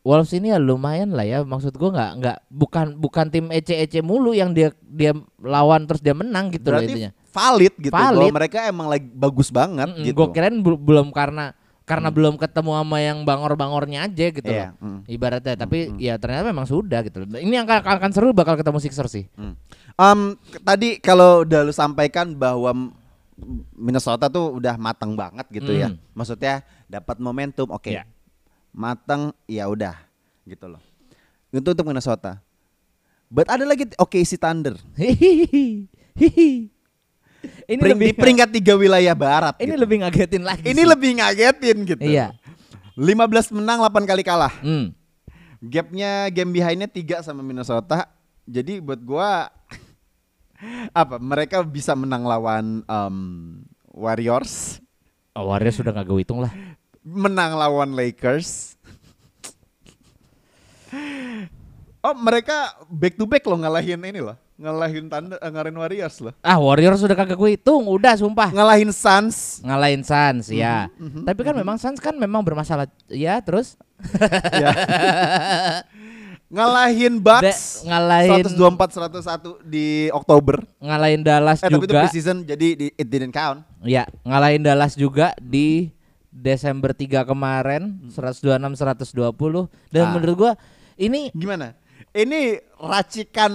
Wolves ini ya lumayan lah ya. Maksud gua nggak nggak bukan bukan tim ece-ece mulu yang dia dia lawan terus dia menang gitu loh Berarti intinya. valid gitu. Valid. Mereka emang lagi bagus banget Mm-mm, gitu. Gua kirain bel- belum karena karena belum ketemu sama yang bangor-bangornya aja gitu Iya, loh. mm. Ibaratnya tapi ya ternyata memang sudah gitu loh. Ini yang akan, akan seru bakal ketemu Sixers sih. Hmm. Em, k- tadi kalau udah lu sampaikan bahwa Minnesota tuh udah matang banget gitu ya. Hmm. Maksudnya dapat momentum, oke. Ya. Matang, ya udah gitu loh. Itu untuk Minnesota. But ada lagi OKC Thunder. Hihihi. *laughs* Hihi. Ini Pering- lebih di peringkat tiga wilayah barat. ini gitu. lebih ngagetin lagi. Ini sih. lebih ngagetin gitu. Iya. 15 menang, 8 kali kalah. Hmm. Gapnya game behind-nya 3 sama Minnesota. Jadi buat gua apa? Mereka bisa menang lawan em, Warriors, Oh, Warriors sudah nggak gue hitung lah. menang lawan Lakers. Oh, mereka back to back loh ngalahin ini loh. Ngalahin Thunder, eh, ngalahin Warriors loh. Ah, Warriors sudah kagak gue hitung, udah sumpah. Ngalahin Suns. Ngalahin Suns ya. Mhm, mhm, Tapi kan memang Suns kan memang bermasalah. Ya, terus ya. *laughs* Ngalahin Bucks. Da- ngalahin 124 101 di Oktober. ngalahin Dallas Eh tapi itu juga. preseason jadi di, it didn't count. Ya, ngalahin Dallas juga di Desember 3 kemarin 126 120 dan Ah. menurut gua ini Gimana? Ini racikan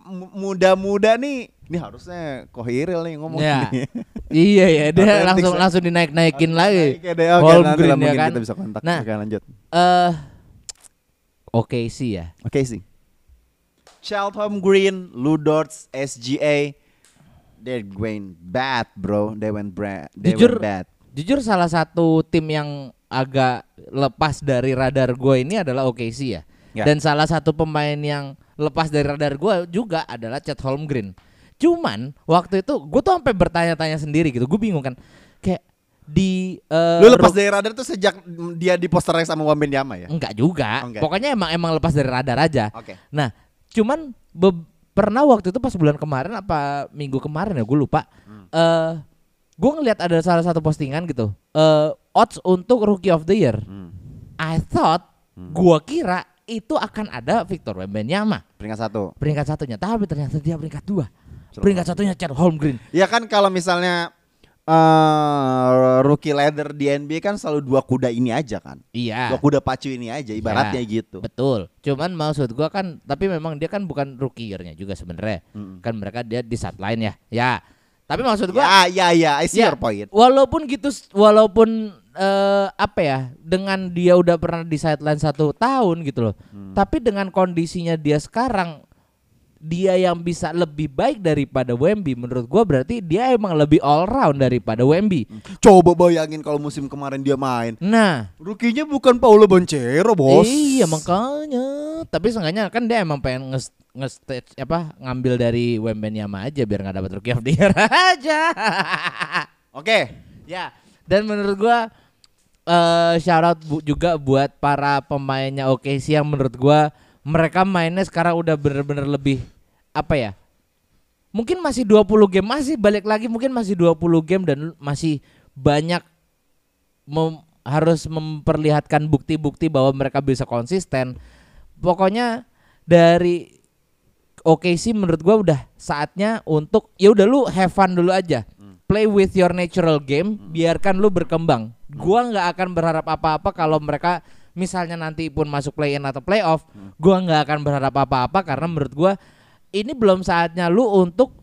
mu- muda-muda nih. Ini harusnya Kohiril nih ngomong ya. nih. iya *laughs* ya dia langsung langsung dinaik-naikin lagi. Oke deh, oke Holmgren nanti lah ya kan. kita bisa kontak. Nah. Oke lanjut. Eh Oke sih ya. Oke sih. Charlton Green, Ludorts, SGA, they're going bad, bro. They went bad. They Jujur- went bad. Jujur salah satu tim yang agak lepas dari radar gue ini adalah OKC ya. Ya. Dan salah satu pemain yang lepas dari radar gue juga adalah Chet Holmgren. Cuman waktu itu gue tuh sampai bertanya-tanya sendiri gitu. Gue bingung kan. Kayak di eh, Lu lepas dari radar tuh sejak dia di posternya sama Wembanyama ya? enggak juga. Oh, enggak. Pokoknya emang emang lepas dari radar aja. Oke. Nah, cuman pernah waktu itu pas bulan kemarin apa minggu kemarin ya gue lupa. Hmm. Eh gue ngeliat ada salah satu postingan gitu. Eh odds untuk rookie of the year. Hmm. I thought gua kira itu akan ada Victor Wembanyama Peringkat satu. peringkat satunya, tapi ternyata dia peringkat dua. Peringkat satunya Chet Holmgren. Ya kan kalau misalnya eh rookie leader di NBA kan selalu dua kuda ini aja kan. Iya. Dua kuda pacu ini aja ibaratnya Ya, gitu. Betul. Cuman maksud gua kan tapi memang dia kan bukan rookie year-nya juga sebenarnya. Mm-mm. Kan mereka dia di sideline ya. Ya. Tapi maksud gua Ya ya ya, I see Ya, your point. Walaupun gitu, walaupun eh, apa ya, dengan dia udah pernah di sideline satu tahun gitu loh. Hmm. Tapi dengan kondisinya dia sekarang, dia yang bisa lebih baik daripada Wemby. Menurut gua berarti dia emang lebih all round daripada Wemby. Coba bayangin kalau musim kemarin dia main. Nah, Rukinya bukan Paulo Boncero, Bos. iya makanya. Tapi seenggaknya kan dia emang pengen nge nge-stage apa ngambil dari Wembanyama aja biar nggak dapat rookie of the year aja. Oke. Ya, dan menurut gua eh shout out bu- juga buat para pemainnya OKC yang menurut gua mereka mainnya sekarang udah bener-bener lebih apa ya? Mungkin masih 20 game masih balik lagi mungkin masih 20 game dan masih banyak mem- harus memperlihatkan bukti-bukti bahwa mereka bisa konsisten. Pokoknya dari OKC menurut gua udah saatnya untuk ya udah lu have fun dulu aja. Play with your natural game, biarkan lu berkembang. Gua nggak akan berharap apa-apa kalau mereka misalnya nanti pun masuk play in atau playoff, gua nggak akan berharap apa-apa karena menurut gua ini belum saatnya lu untuk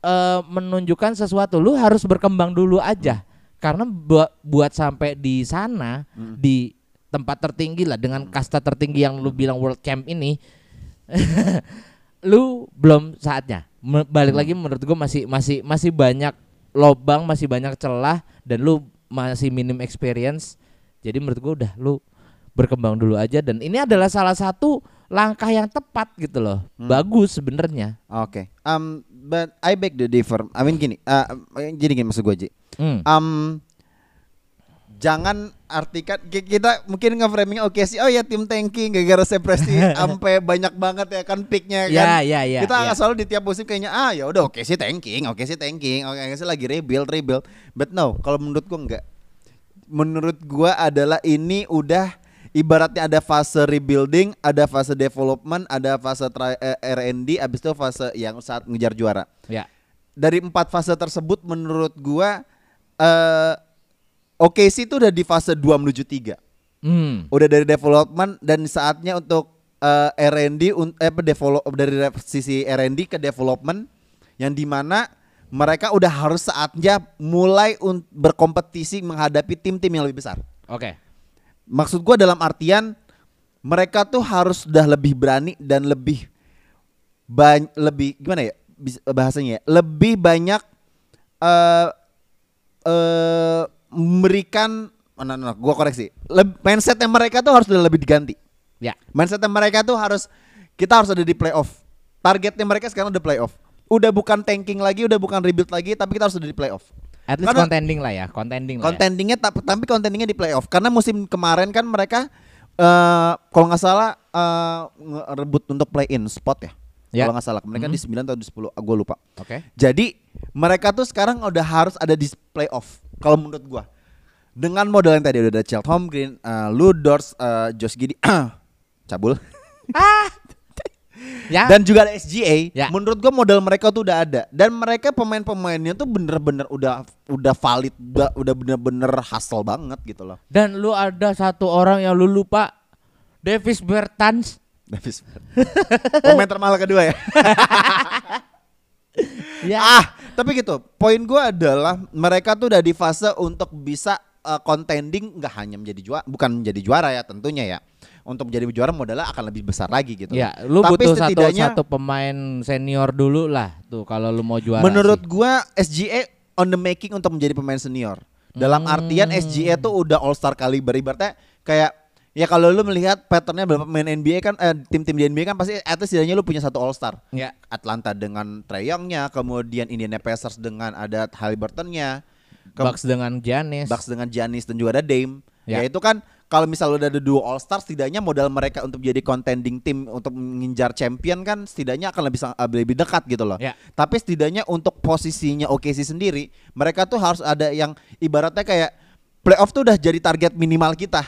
eh, menunjukkan sesuatu. Lu harus berkembang dulu aja. Karena buat buat sampai di sana di tempat tertinggi lah dengan kasta tertinggi yang lu bilang world champ ini *laughs* lu belum saatnya. Me- Balik lagi menurut gua masih masih masih banyak lobang, masih banyak celah dan lu masih minim experience. Jadi menurut gua udah lu berkembang dulu aja dan ini adalah salah satu langkah yang tepat gitu loh. Bagus sebenarnya. Oke. Um, but I beg to differ. I mean gini, uh, jadi gini maksud gue Ji. Hmm. Um, jangan artikan ki- kita mungkin nge-framing oke sih oh ya tim tanking gara-gara Presti *laughs* sampai banyak banget ya kan picknya kan Ya, ya, ya, kita ya. selalu di tiap musim kayaknya ah ya udah oke sih tanking oke sih tanking oke sih lagi rebuild rebuild but no kalau menurut gua enggak menurut gua adalah ini udah ibaratnya ada fase rebuilding ada fase development ada fase tri- eh, R&D abis itu fase yang saat ngejar juara Ya. dari empat fase tersebut menurut gua eh OKC itu udah di fase 2 menuju 3. Hmm. Udah dari development dan saatnya untuk eh, R&D eh apa, develop dari sisi R&D ke development yang di mana mereka udah harus saatnya mulai berkompetisi menghadapi tim-tim yang lebih besar. Oke. Maksud gua dalam artian mereka tuh harus sudah lebih berani dan lebih ban lebih gimana ya bahasanya ya? Lebih banyak eh eh memberikan oh, no, no, no, gua koreksi. Leb- mindsetnya mereka tuh harus udah lebih diganti. Ya. Mindsetnya mereka tuh harus kita harus ada di playoff. Targetnya mereka sekarang udah playoff. Udah bukan tanking lagi, udah bukan rebuild lagi, tapi kita harus ada di playoff. At least Karena- contending lah ya, contending lah. ya. Contendingnya tapi tapi contendingnya di playoff karena musim kemarin kan mereka eh kalau nggak salah eh ngerebut untuk play in spot ya. Ya. Kalau nggak salah mereka di 9 atau di 10 gue lupa. Oke. Jadi mereka tuh sekarang udah harus ada di playoff kalau menurut gua. Dengan modal yang tadi udah ada Chelt Holmgren, uh, Lou Dors, uh, Josh Giddy, *coughs* cabul. *laughs* Ya. Dan juga ada SGA. Ya. Menurut gua modal mereka tuh udah ada dan mereka pemain-pemainnya tuh bener-bener udah udah valid, udah udah bener-bener hustle banget gitu loh. Dan lu ada satu orang yang lu lupa, Davis Bertans. Davis. Pemain termahal kedua ya. *laughs* Ya. Ah, tapi gitu. Poin gua adalah mereka tuh udah di fase untuk bisa uh, contending nggak hanya menjadi juara, bukan menjadi juara ya tentunya ya. Untuk menjadi juara modalnya akan lebih besar lagi gitu. Ya, lu Tapi butuh satu setidaknya- satu pemain senior dulu lah tuh kalau lu mau juara. Menurut sih. gua SGA on the making untuk menjadi pemain senior. Dalam Hmm. artian SGA tuh udah all star kaliber ibaratnya kayak ya kalau lu melihat patternnya beberapa pemain NBA kan eh, tim-tim di NBA kan pasti at least setidaknya lu punya satu all star. ya. Atlanta dengan Trae Young-nya, kemudian Indiana Pacers dengan ada Halliburton-nya, Bucks dengan Giannis. Bucks dengan Giannis dan juga ada Dame. Ya. Ya, itu kan kalau misal udah ada dua All Star setidaknya modal mereka untuk jadi contending tim untuk mengincar champion kan setidaknya akan lebih lebih dekat gitu loh. Ya. Tapi setidaknya untuk posisinya OKC sendiri, mereka tuh harus ada yang ibaratnya kayak playoff tuh udah jadi target minimal kita.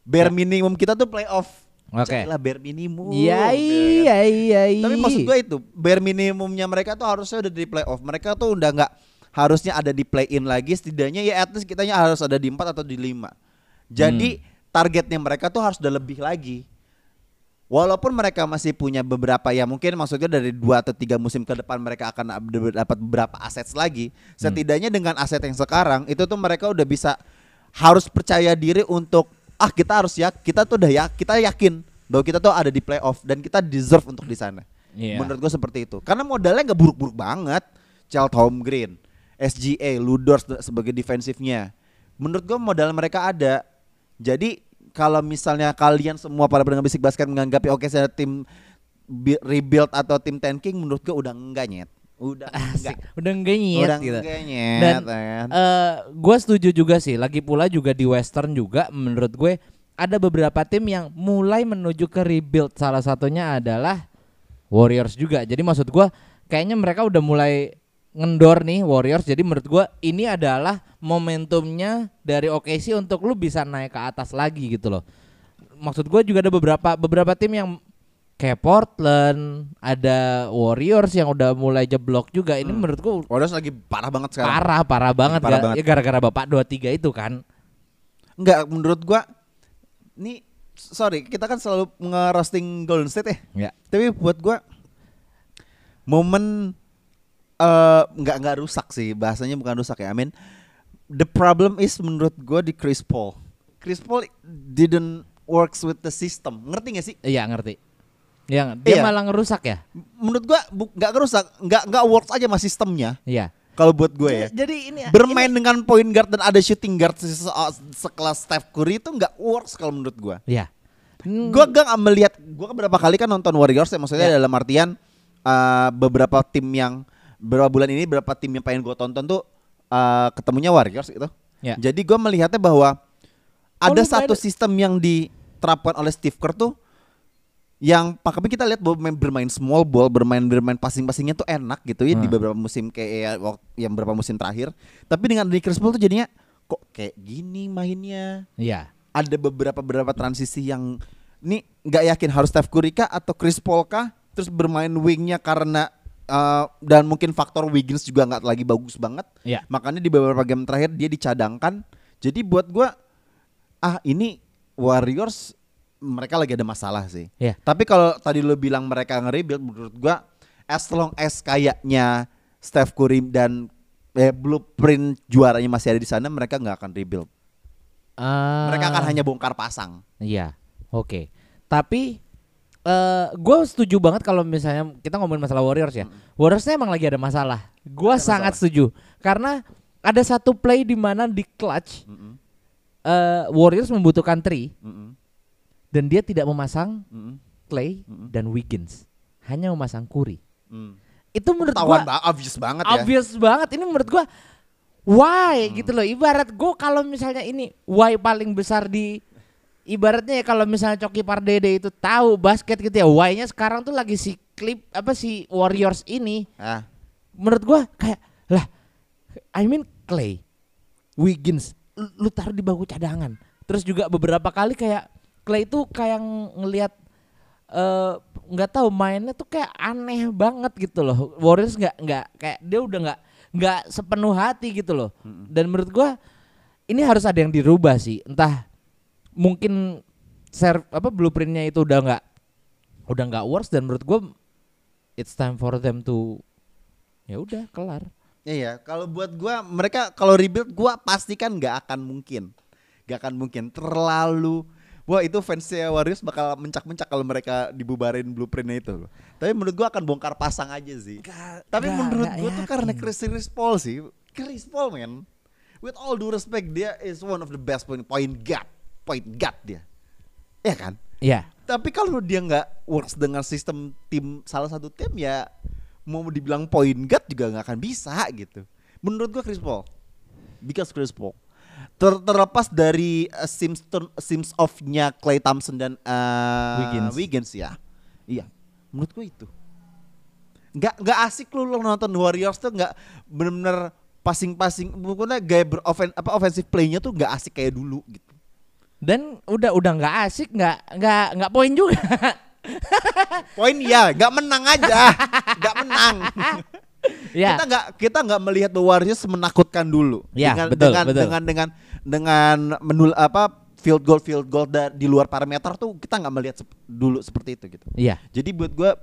Bare minimum kita tuh playoff. Oke. Cailah bare minimum. Iya ya kan? iya iya. iya. Tapi maksud gue itu bare minimumnya mereka tuh harusnya udah di playoff. Mereka tuh udah nggak harusnya ada di play in lagi. Setidaknya ya at least kitanya harus ada di 4 atau di 5 Jadi Hmm. Targetnya mereka tuh harus udah lebih lagi. Walaupun mereka masih punya beberapa ya mungkin maksudnya dari dua atau tiga musim ke depan mereka akan dapat beberapa aset lagi. Hmm. Setidaknya dengan aset yang sekarang itu tuh mereka udah bisa harus percaya diri untuk ah kita harus ya kita tuh udah ya kita yakin bahwa kita tuh ada di playoff dan kita deserve untuk di sana. Iya. Menurut gue seperti itu. Karena modalnya nggak buruk-buruk banget. Child Holmgren, SGA, Ludors sebagai defensifnya. Menurut gue modal mereka ada. Jadi kalau misalnya kalian semua para pendengar bisik basket menganggap oke saya tim rebuild atau tim tanking menurut gue udah enggak nyet. Udah *laughs* enggak. Asik. Udah enggak nyet Udah gitu. enggak nyet. Dan kan. eh gue setuju juga sih. Lagi pula juga di Western juga menurut gue ada beberapa tim yang mulai menuju ke rebuild. Salah satunya adalah Warriors juga. Jadi maksud gue kayaknya mereka udah mulai ngendor nih Warriors. Jadi menurut gue ini adalah momentumnya dari OKC untuk lu bisa naik ke atas lagi gitu loh. Maksud gue juga ada beberapa beberapa tim yang kayak Portland, ada Warriors yang udah mulai jeblok juga. Ini menurut gue Warriors lagi parah banget sekarang. parah parah banget Parah Ga- banget. ya gara-gara bapak dua tiga itu kan Enggak menurut gua nih sorry kita kan selalu nge-roasting Golden State ya. ya Tapi buat gua momen eh nggak nggak rusak sih bahasanya bukan rusak ya. I mean the problem is menurut gua di Chris Paul. Chris Paul didn't works with the system. Ngerti gak sih? iya ngerti yang dia Iya. malah ngerusak ya Menurut gua bu- nggak ngerusak, nggak nggak works aja sama sistemnya. iya Kalau buat gue ya. jadi ini Bermain dengan point guard dan ada shooting guard se- se- sekelas Steph Curry itu nggak works kalau menurut gua. iya Hmm, Gua gak melihat gua kan berapa kali kan nonton Warriors ya maksudnya Ya. dalam artian uh, beberapa tim yang beberapa bulan ini beberapa tim yang pengen gua tonton tuh uh, ketemunya Warriors gitu. Ya. Jadi gua melihatnya bahwa Oh, ada satu sistem yang diterapkan oleh Steve Kerr tuh yang Pak Kami kita lihat bahwa bermain, small ball, bermain bermain passing-passingnya tuh enak gitu ya di Hmm. beberapa musim kayak ya, yang beberapa musim terakhir. Tapi dengan di Chris Paul tuh jadinya kok kayak gini mainnya iya ada beberapa beberapa transisi yang ini nggak yakin harus Steph Curry kah atau Chris Paul kah terus bermain wingnya karena uh, dan mungkin faktor Wiggins juga nggak lagi bagus banget iya makanya di beberapa game terakhir dia dicadangkan jadi buat gua ah ini Warriors mereka lagi ada masalah sih Iya. tapi kalau tadi lo bilang mereka nge-rebuild menurut gua as long as kayaknya Steph Curry dan eh, blueprint juaranya masih ada di sana, mereka nggak akan rebuild. Ah, Mereka akan hanya bongkar pasang. Iya, oke. Tapi eh gue setuju banget kalau misalnya kita ngomongin masalah Warriors ya. Warriorsnya emang lagi ada masalah. Gue sangat masalah. setuju karena ada satu play di mana di clutch Mm-mm, eh, Warriors membutuhkan three mm-mm, dan dia tidak memasang mm-mm, Clay Mm-mm. dan Wiggins, hanya memasang Curry. mm. Itu menurut gue ba- obvious banget ya. obvious banget. Ini menurut gua why gitu loh. Ibarat gua kalau misalnya ini why paling besar di ibaratnya ya kalau misalnya Coki Pardede itu tahu basket gitu ya, why-nya sekarang tuh lagi si klip apa si Warriors ini Ah, menurut gua kayak lah I mean Clay, Wiggins lu, lu taruh di bangku cadangan. Terus juga beberapa kali kayak Clay itu kayak ngelihat eh, nggak tahu mainnya tuh kayak aneh banget gitu loh. Warriors nggak nggak kayak dia udah nggak nggak sepenuh hati gitu loh. Dan menurut gua ini harus ada yang dirubah sih. Entah mungkin ser apa blueprintnya itu udah nggak udah nggak works dan menurut gua it's time for them to ya udah kelar. Iya, kalau buat gua mereka kalau rebuild gua pastikan nggak akan mungkin. Gak akan mungkin terlalu Wah itu fansnya Warriors bakal mencak-mencak kalau mereka dibubarin blueprintnya itu loh. Tapi menurut gua akan bongkar pasang aja sih. Tapi nggak- menurut nggak gua tuh yakin. karena Chris, Chris Paul sih. Chris Paul man. With all due respect dia is one of the best point point guard. Point guard dia. Ya kan? Iya. Tapi kalau dia nggak works dengan sistem tim salah satu tim ya mau dibilang point guard juga nggak akan bisa gitu. Menurut gua Chris Paul. Because Chris Paul. Ter- terlepas dari uh, Sims Sims off-nya Clay Thompson dan uh, Wiggins. Wiggins ya. Iya. Menurut gua itu. Nggak nggak asik lu, lu nonton Warriors tuh nggak bener-bener passing-passing pokoknya gaya berofen apa offensive play-nya tuh nggak asik kayak dulu gitu. Dan udah udah nggak asik, nggak nggak nggak poin juga. *laughs* Poin ya, nggak menang aja, nggak menang. ya. Kita nggak kita nggak melihat bahwa Warriors menakutkan dulu Ya, dengan betul, dengan, betul. dengan dengan dengan menul apa field goal field goal da- di luar parameter tuh kita nggak melihat sep- dulu seperti itu gitu. Iya. Jadi buat gua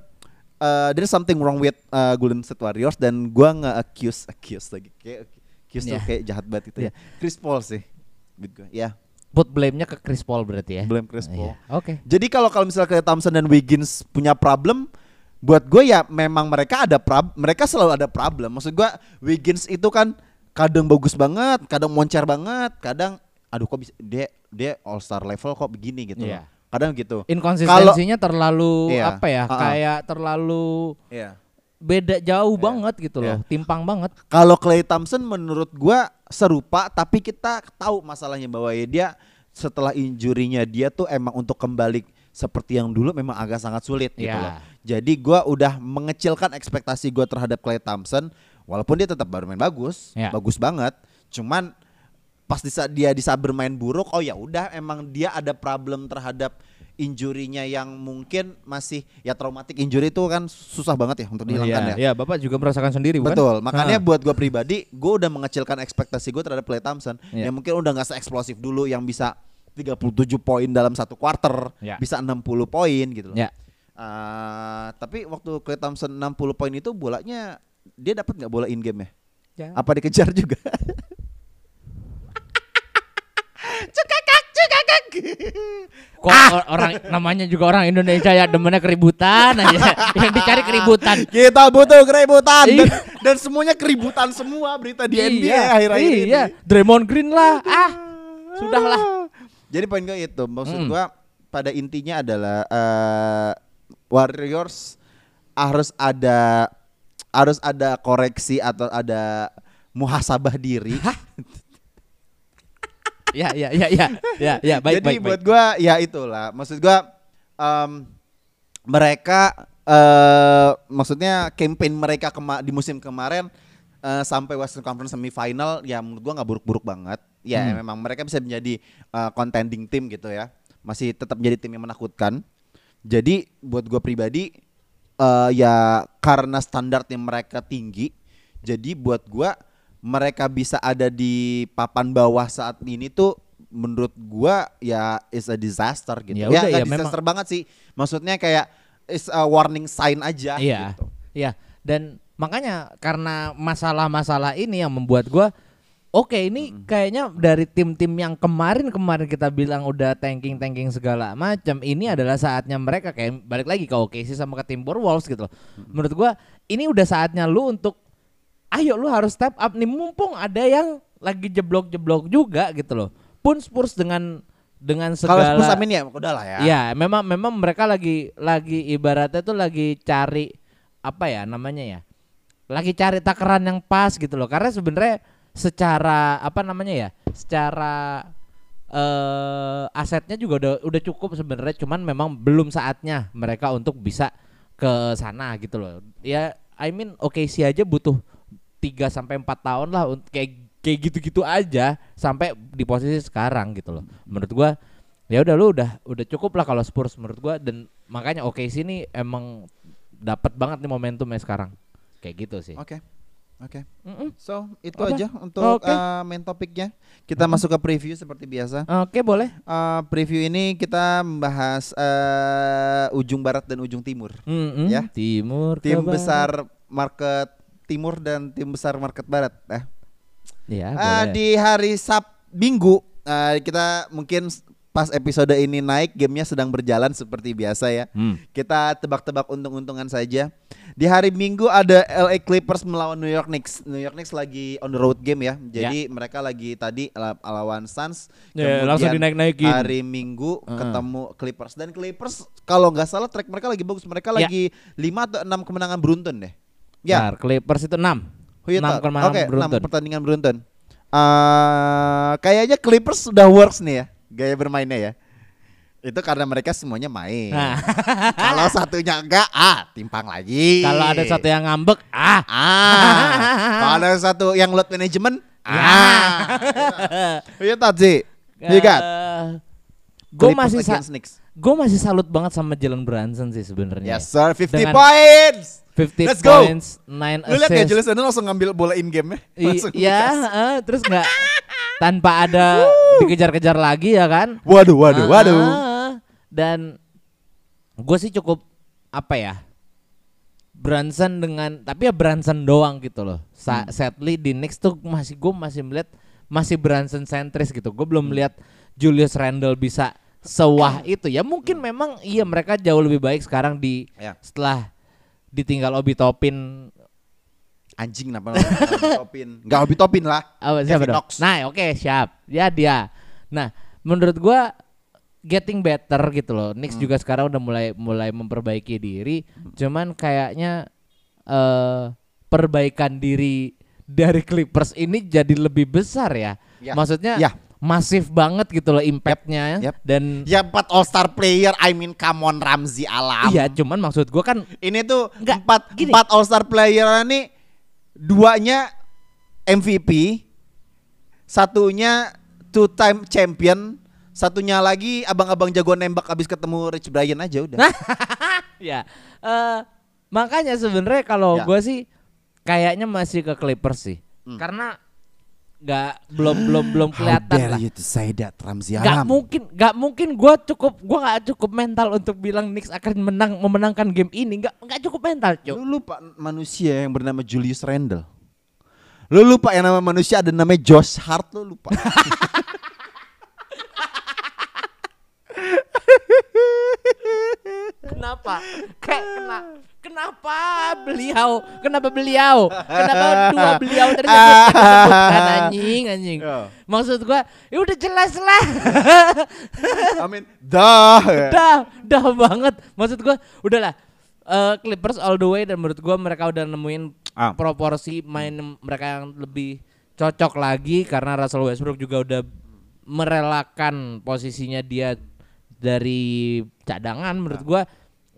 uh, there's something wrong with uh, Golden State Warriors dan gua nggak accuse accuse lagi kayak accuse tuh Ya. kayak jahat banget itu ya. Chris Paul sih. Buat gua. Ya, Put blame-nya ke Chris Paul berarti ya. blame Chris Paul. Iya. Oke. Jadi kalau kalau misalnya kayak Thompson dan Wiggins punya problem, buat gue ya memang mereka ada prob, mereka selalu ada problem. Maksud gue Wiggins itu kan kadang bagus banget, kadang moncer banget, kadang aduh kok bisa dia dia all star level kok begini gitu. Iya. loh. Kadang gitu. Inkonsistensinya terlalu Iya. apa ya? Ha-ha. Kayak terlalu Iya. Beda jauh Iya. banget gitu loh. Iya. Timpang banget. Kalau Clay Thompson menurut gua serupa tapi kita tahu masalahnya bahwa ya dia setelah injurinya dia tuh emang untuk kembali seperti yang dulu memang agak sangat sulit gitu Ya. loh. Jadi gua udah mengecilkan ekspektasi gua terhadap Clay Thompson walaupun dia tetap baru main bagus, Ya. bagus banget. Cuman pas di saat dia bisa bermain buruk, oh ya udah emang dia ada problem terhadap injurinya yang mungkin masih ya traumatic injury itu kan susah banget ya untuk dihilangkan ya. Iya, Bapak juga merasakan sendiri bukan? Betul, makanya Ha. buat gue pribadi, gue udah mengecilkan ekspektasi gue terhadap Clay Thompson Iya. yang mungkin udah nggak se-eksplosif dulu yang bisa 37 poin dalam satu quarter, Ya. bisa 60 poin gitu loh. Ya. Ah, tapi waktu Clay Thompson 60 poin itu bolanya dia dapat nggak bola in game ya? Ya. Apa dikejar juga? *laughs* cekakak. Kok or- orang namanya juga orang Indonesia ya demennya keributan aja. *laughs* Yang dicari keributan. Kita butuh keributan dan, Iya. dan semuanya keributan semua berita di NBA Iya, akhir-akhir ini. Iya, Draymond Green lah. Ah, sudahlah. Jadi poin gue itu, maksud Mm. gua pada intinya adalah eh, Warriors harus ada harus ada koreksi atau ada muhasabah diri. Ya, ya, ya, ya, ya, ya, baik, Jadi baik, buat gua ya itulah, maksud gua em, mereka eh maksudnya campaign mereka kema- di musim kemarin eh, sampai Western Conference semifinal ya menurut gua nggak buruk-buruk banget. Ya Hmm. memang mereka bisa menjadi eh, contending tim gitu ya. Masih tetap jadi tim yang menakutkan. Jadi buat gua pribadi eh, ya karena standarnya mereka tinggi, jadi buat gua mereka bisa ada di papan bawah saat ini tuh menurut gua ya is a disaster gitu. Ya Ya, udah, ya disaster memang. banget sih. Maksudnya kayak is a warning sign aja Iya. gitu. Iya, dan makanya karena masalah-masalah ini yang membuat gua Oke ini kayaknya dari tim-tim yang kemarin-kemarin kita bilang udah tanking-tanking segala macam ini adalah saatnya mereka kayak balik lagi ke OKC sama ke Timberwolves gitu loh. Menurut gua ini udah saatnya lu untuk ayo lu harus step up nih mumpung ada yang lagi jeblok-jeblok juga gitu loh. Pun Spurs dengan dengan Kalau segala Spurs amin ya udah lah ya. Ya, memang memang mereka lagi lagi ibaratnya tuh lagi cari apa ya namanya ya? Lagi cari takaran yang pas gitu loh. Karena sebenarnya secara apa namanya ya? Secara eh asetnya juga udah udah cukup sebenarnya, cuman memang belum saatnya mereka untuk bisa ke sana gitu loh. Ya, I mean OKC aja butuh 3 sampai 4 tahun lah kayak kayak gitu-gitu aja sampai di posisi sekarang gitu loh. Menurut gua ya udah lu udah udah cukup lah kalau Spurs menurut gua dan makanya OKC ini emang dapat banget nih momentumnya sekarang. Kayak gitu sih. Oke. Oke. Mm-mm. So, itu Apa? aja untuk Oke. uh, main topiknya. Kita masuk ke preview seperti biasa. Oke, boleh. Uh, preview ini kita membahas uh, ujung barat dan ujung timur. Mm-mm. Ya. Timur ke Tim besar market timur dan tim besar market barat. Nah, Ya, boleh. di hari Sab Minggu ah, kita mungkin pas episode ini naik gamenya sedang berjalan seperti biasa ya. Hmm. Kita tebak-tebak untung-untungan saja. Di hari Minggu ada LA Clippers melawan New York Knicks. New York Knicks lagi on the road game ya. Jadi mereka lagi tadi la- lawan Suns. Ya, langsung dinaik-naikin. Hari Minggu Heeh. ketemu Clippers dan Clippers kalau nggak salah track mereka lagi bagus. Mereka Ya. lagi 5 atau 6 kemenangan beruntun deh. Ya. Bentar, Clippers itu 6. Oh iya, 6 tak? kemenangan Oke, enam beruntun. pertandingan beruntun. Eh, kayaknya Clippers sudah works nih ya, gaya bermainnya ya. Itu karena mereka semuanya main. Nah, *laughs* Kalau satunya enggak, ah timpang lagi. kalau ada satu yang ngambek, ah. ah, kalau ada satu yang load management, ah. *laughs* Iya tadi. Got Gue masih gue masih salut banget sama Jalen Brunson sih sebenarnya. Yes sir, 50 Dengan- points. 50 Let's go. points, 9 Lu lihat ya. Julius Randle langsung ngambil bola in game ya. Iya, heeh, *laughs* terus nggak *laughs* tanpa ada dikejar-kejar lagi ya kan? Waduh, waduh, Ah, waduh. ah. Dan gue sih cukup apa ya? Brunson dengan tapi ya Brunson doang gitu loh. Sa Hmm. Sadly di Knicks tuh masih gue masih melihat masih Brunson sentris gitu. Gue Hmm. belum melihat Julius Randle bisa sewah *clears throat* itu. Ya mungkin memang iya mereka jauh lebih baik sekarang di Ya. setelah ditinggal Obi Topin Anjing kenapa Obi Topin? Enggak *laughs* Obi Topin lah. Apa siapa dong? Nah, oke, siap. Ya dia. Nah, menurut gua getting better gitu loh. Knicks Hmm. juga sekarang udah mulai mulai memperbaiki diri. Cuman kayaknya eh perbaikan diri dari Clippers ini jadi lebih besar ya. Ya. Maksudnya Ya. Masif banget gitu loh impactnya Yep. dan Ya empat All Star player, I mean come on Ramzi Alam. iya cuman maksud gua kan Ini tuh Enggak, empat gini. empat All Star player nih duanya MVP, satunya two time champion, satunya lagi abang-abang jago nembak abis ketemu Rich Brian aja udah. *laughs* ya eh makanya sebenarnya kalau Ya. gue sih kayaknya masih ke Clippers sih Hmm. karena nggak belum belum belum kelihatan lah to say that Ramzi nggak mungkin nggak mungkin gue cukup gue nggak cukup mental untuk bilang Knicks akan menang memenangkan game ini nggak nggak cukup mental cuk Lu lupa manusia yang bernama Julius Randle. Lu lupa yang nama manusia ada namanya Josh Hart lu lupa. *laughs* kenapa? Kayak kena kenapa beliau kenapa beliau? Kenapa dua *laughs* beliau tadi disebutkan anjing anjing. Ya. maksud gue ya udah jelas lah. *laughs* I mean, dah. dah dah banget. Maksud gua udahlah. Eh, Clippers all the way dan menurut gua mereka udah nemuin Ah. proporsi main mereka yang lebih cocok lagi karena Russell Westbrook juga udah merelakan posisinya dia dari cadangan menurut gua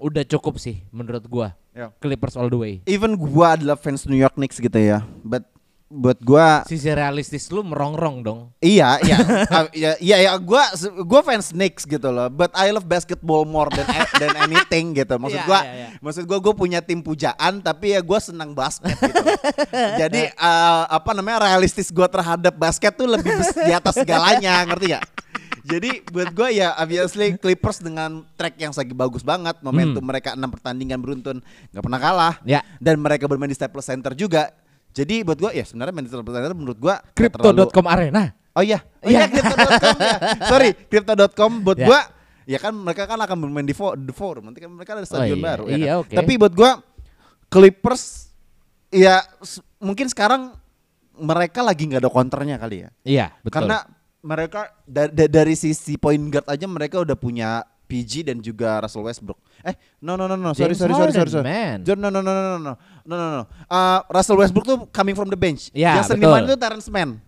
udah cukup sih menurut gua Ya. Clippers all the way Even gua adalah fans New York Knicks gitu ya. But buat gua sisi realistis lu merongrong dong iya iya *laughs* Ah, iya iya ya, gua gua fans Knicks gitu loh. But I love basketball more than *laughs* than anything gitu. Maksud Iya, gua iya, iya. maksud gua gua punya tim pujaan tapi ya gua senang basket gitu. *laughs* Jadi eh, apa namanya realistis gua terhadap basket tuh lebih di atas segalanya, ngerti gak? Jadi buat gue ya obviously Clippers dengan track yang lagi bagus banget, momentum mereka enam pertandingan beruntun nggak pernah kalah. Ya. Dan mereka bermain di Staples Center juga. Jadi buat gue ya sebenarnya main di Staples Center menurut gue Crypto.com Arena. Oh iya, oh Iya. iya crypto.com ya. Sorry, *laughs* crypto.com buat Ya. gua ya kan mereka kan akan bermain di the forum. Nanti kan mereka ada stadion iya. baru ya Iya, kan? oke. Tapi buat gua Clippers ya mungkin sekarang mereka lagi nggak ada counternya kali ya. Iya, betul. Karena mereka da- da- dari sisi point guard aja mereka udah punya PG dan juga Russell Westbrook. Eh, no no no no, sorry James sorry sorry sorry. Sorry. man. Jo- No no no no no no no no no. Uh, Russell Westbrook tuh coming from the bench. Ya, yang dimainin tuh Terrence Mann.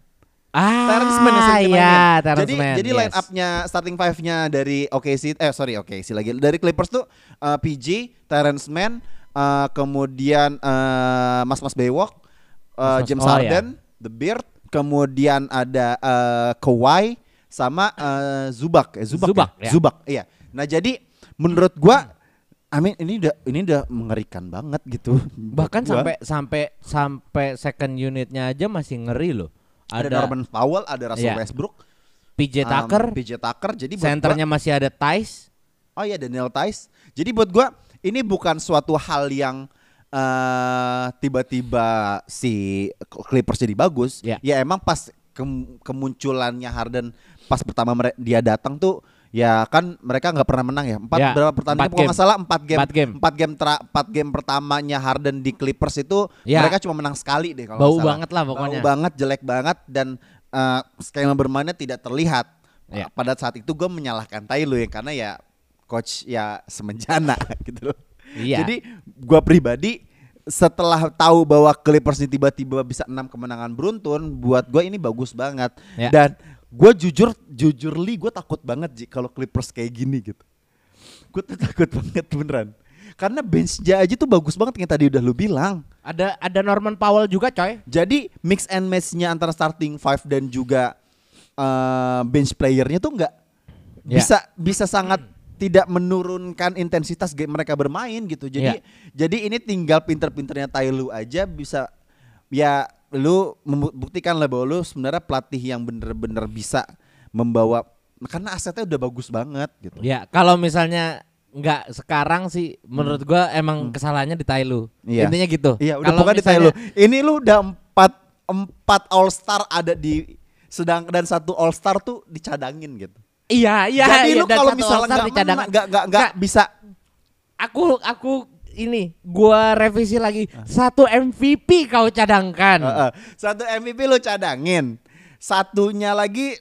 ah, Terrence Mann yang iya, dimainin. Terrence jadi Mann, jadi yes. line up-nya starting five-nya dari OKC eh sorry OKC lagi dari Clippers tuh uh, PG, Terrence Mann, uh, kemudian uh, Mas Mas Baywalk, uh, James oh, Harden, The Beard, kemudian ada uh, Kawhi sama uh, Zubak, eh, Zubak, Zubak, ya? ya. Zubak, iya. Nah jadi menurut gua, I mean ini udah ini udah mengerikan banget gitu. Bahkan gua. sampai sampai sampai second unitnya aja masih ngeri loh. ada, Ada, Norman Powell, ada Russell Iya. Westbrook, PJ um, Tucker, PJ Tucker. Jadi gua- centernya masih ada Tice. Oh iya Daniel Tice. Jadi buat gua ini bukan suatu hal yang eh tiba-tiba si Clippers jadi bagus. Ya. Ya emang pas kem- kemunculannya Harden pas pertama dia datang tuh ya kan mereka nggak pernah menang ya. Empat Ya, berapa pertandingan kalau game. nggak salah empat game. Empat game. Empat game tra- empat game pertamanya Harden di Clippers itu Ya. mereka cuma menang sekali deh kalau Bau salah. banget lah pokoknya. Bau banget, jelek banget dan eh, skema bermainnya tidak terlihat. Ya. Pada saat itu gue menyalahkan Tai Lu ya karena ya coach ya semenjana *laughs* gitu loh. Iya. Jadi gua pribadi setelah tahu bahwa Clippers ini tiba-tiba bisa enam kemenangan beruntun, buat gua ini bagus banget. Ya. Dan gue jujur jujur li gue takut banget Ji kalau Clippers kayak gini gitu. Gue tuh takut banget beneran. Karena benchnya aja tuh bagus banget yang tadi udah lu bilang. Ada ada Norman Powell juga, coy. Jadi mix and match-nya antara starting five dan juga eh, bench playernya tuh nggak Ya. bisa bisa sangat tidak menurunkan intensitas game mereka bermain gitu. Jadi Ya. jadi ini tinggal pinter-pinternya Tai Lu aja bisa ya lu membuktikan lah bahwa lu sebenarnya pelatih yang bener-bener bisa membawa karena asetnya udah bagus banget gitu. Ya, kalau misalnya nggak sekarang sih menurut gua emang kesalahannya di Tailu. Hmm. Iya. Intinya gitu. Iya, udah Kalau pokoknya di Tai Lu. misalnya- Ini lu udah empat empat All Star ada di sedang dan satu All Star tuh dicadangin gitu. Iya, iya. Jadi iya, lu kalau misalnya nggak nggak nggak nggak bisa Aku aku ini gua revisi lagi. Satu MVP kau cadangkan. Ah. Heeh. satu MVP lu cadangin. Satunya lagi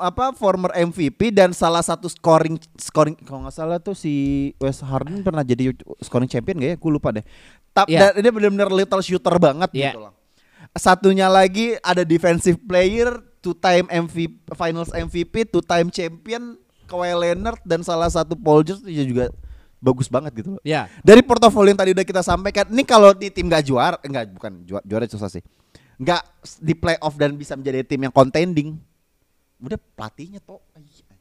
apa former MVP dan salah satu scoring scoring kalau nggak salah tuh si Wes Harden pernah jadi scoring champion gak ya? Gue lupa deh. Tapi Iya. dia benar-benar little shooter banget Iya. gitu loh. Satunya lagi ada defensive player, two time MVP, Finals MVP, two time champion, Kawhi Leonard dan salah satu Paul George dia juga bagus banget gitu loh. Ya. Dari portofolio yang tadi udah kita sampaikan, ini kalau di tim gak juara, enggak bukan juara, juara susah sih. Enggak di playoff dan bisa menjadi tim yang contending. Udah pelatihnya toh. Iya.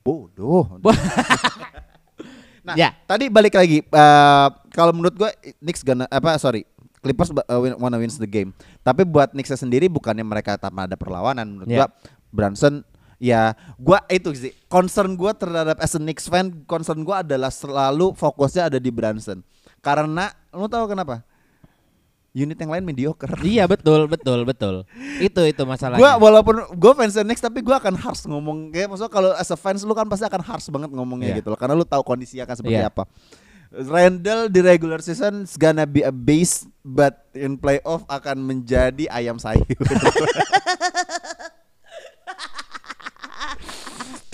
Bodoh. *laughs* nah, Ya. tadi balik lagi eh, kalau menurut gua Knicks gonna apa sorry Clippers uh, win, wanna wins the game. Tapi buat Knicks sendiri bukannya mereka tanpa ada perlawanan menurut Ya. gua Brunson ya gua itu sih concern gua terhadap as a Knicks fan concern gua adalah selalu fokusnya ada di Brunson. Karena lu tahu kenapa? Unit yang lain mediocre. *laughs* Iya betul betul betul. Itu itu masalahnya. Gua walaupun gue fans Knicks tapi gua akan harus ngomong kayak maksudnya kalau as a fans lu kan pasti akan harus banget ngomongnya Iya. gitu loh karena lu tahu kondisinya akan seperti Iya. apa. Randall di regular season is gonna be a base but in playoff akan menjadi ayam sayur. *laughs*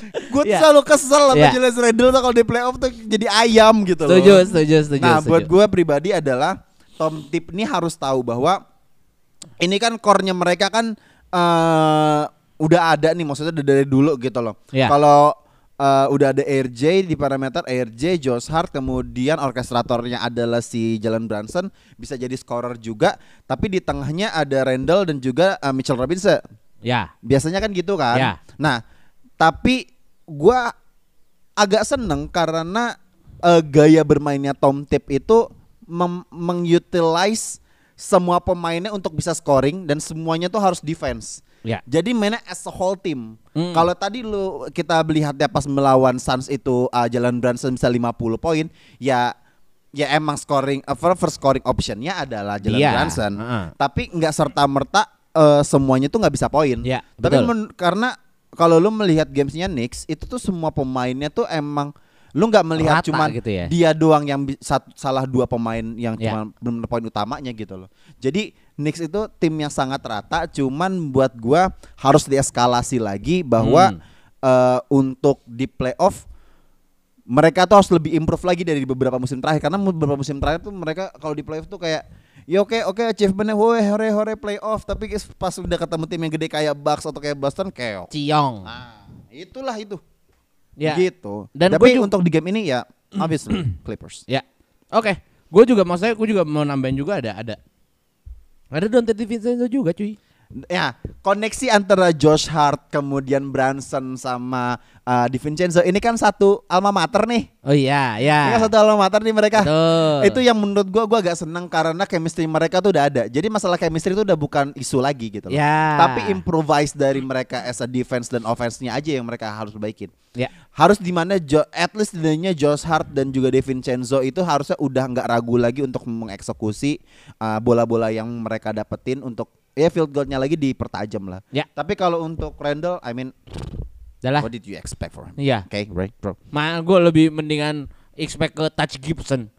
gue Iya. selalu kesel sama Iya. Julius Randle tuh kalau di playoff tuh jadi ayam gitu loh. setuju setuju setuju. Nah, setuju. buat gue pribadi adalah Tom Tip ini harus tahu bahwa ini kan core-nya mereka kan eh udah ada nih maksudnya dari dulu gitu loh. Iya. Kalau eh, udah ada RJ di parameter RJ, Josh Hart, kemudian orkestratornya adalah si Jalen Brunson bisa jadi scorer juga, tapi di tengahnya ada Randall dan juga eh, Mitchell Robinson. Ya. Biasanya kan gitu kan. Ya. Nah, tapi gua agak seneng karena eh, gaya bermainnya Tom Tip itu mengutilize semua pemainnya untuk bisa scoring dan semuanya tuh harus defense. Ya. Jadi mainnya as a whole team. Mm. Kalau tadi lu kita melihat ya pas melawan Suns itu uh, Jalen Brunson bisa 50 poin, ya ya emang scoring uh, first scoring optionnya adalah Jalen Iya. Brunson. Heeh. Tapi nggak serta merta semuanya tuh nggak bisa poin. Ya, Tapi men- karena kalau lu melihat gamesnya Knicks itu tuh semua pemainnya tuh emang lu nggak melihat Rata cuman gitu ya. dia doang yang bi- sat- salah dua pemain yang Ya. cuma benar poin utamanya gitu loh. Jadi Knicks itu tim yang sangat rata, cuman buat gua harus dieskalasi lagi bahwa Hmm. eh, untuk di playoff mereka tuh harus lebih improve lagi dari beberapa musim terakhir karena beberapa musim terakhir tuh mereka kalau di playoff tuh kayak ya oke oke achievementnya hore hore hore playoff tapi pas udah ketemu tim yang gede kayak Bucks atau kayak Boston keok. Ciong. Nah, itulah itu. Ya. Gitu. Dan tapi untuk di game ini ya *clears throat* obviously Clippers. Ya. Oke. Gue juga maksudnya gue juga mau nambahin juga ada ada. Ada Dante DiVincenzo juga cuy. Ya, koneksi antara Josh Hart kemudian Branson sama uh, DiVincenzo ini kan satu alma mater nih. Oh iya, Ini kan ya. satu alma mater nih mereka. Betul. Itu yang menurut gua gua agak seneng karena chemistry mereka tuh udah ada. Jadi masalah chemistry itu udah bukan isu lagi gitu loh. Ya. Tapi improvise dari mereka as a defense dan offense-nya aja yang mereka harus perbaikin. Ya. Harus di mana Jo- at least setidaknya Josh Hart dan juga DiVincenzo itu harusnya udah nggak ragu lagi untuk mengeksekusi uh, bola-bola yang mereka dapetin untuk ya field goal-nya lagi dipertajam lah. Ya. Tapi kalau untuk Randall, I mean, Adalah. what did you expect for him? Iya. Oke, right, bro. Ma gue lebih mendingan expect ke Touch Gibson.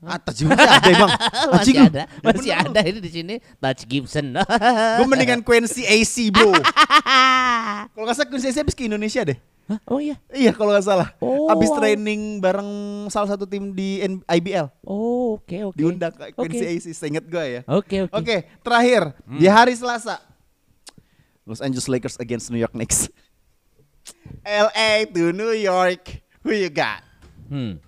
Ah, terjun ada emang. *laughs* masih ada, masih bener ada ini di sini Touch Gibson. Gue mendingan Quincy AC bro *laughs* Kalau nggak salah Quincy AC habis ke Indonesia deh Hah? Oh iya. Iya kalau nggak salah Oh, Habis wow. training bareng salah satu tim di N- IBL Oh, oke oke. Diundang ke Quincy Oke. AC Seinget gue ya Oke oke. Oke terakhir Di hari Selasa Los Angeles Lakers against New York Knicks LA to New York Who you got? Hmm.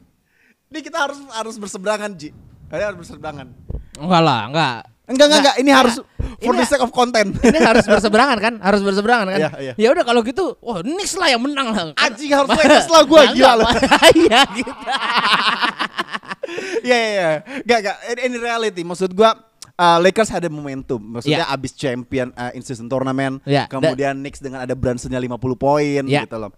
Ini kita harus harus berseberangan Ji Ini harus berseberangan Enggak lah, enggak. Enggak enggak enggak Ini harus For Ini- the sake of content Ini harus berseberangan kan? Harus berseberangan kan? Iya. Ya udah kalau gitu, wah Knicks lah yang menang lah. Anjing harus Lakers *laughs* lah gue Nah, Gila enggak, lah *laughs* Iya gitu. Iya iya iya. Gak gak. In, reality maksud gua uh, Lakers ada momentum. Maksudnya Iya. abis champion uh, in season tournament. Iya, Kemudian Knicks dengan ada Brunsonnya 50 poin Iya. gitu loh.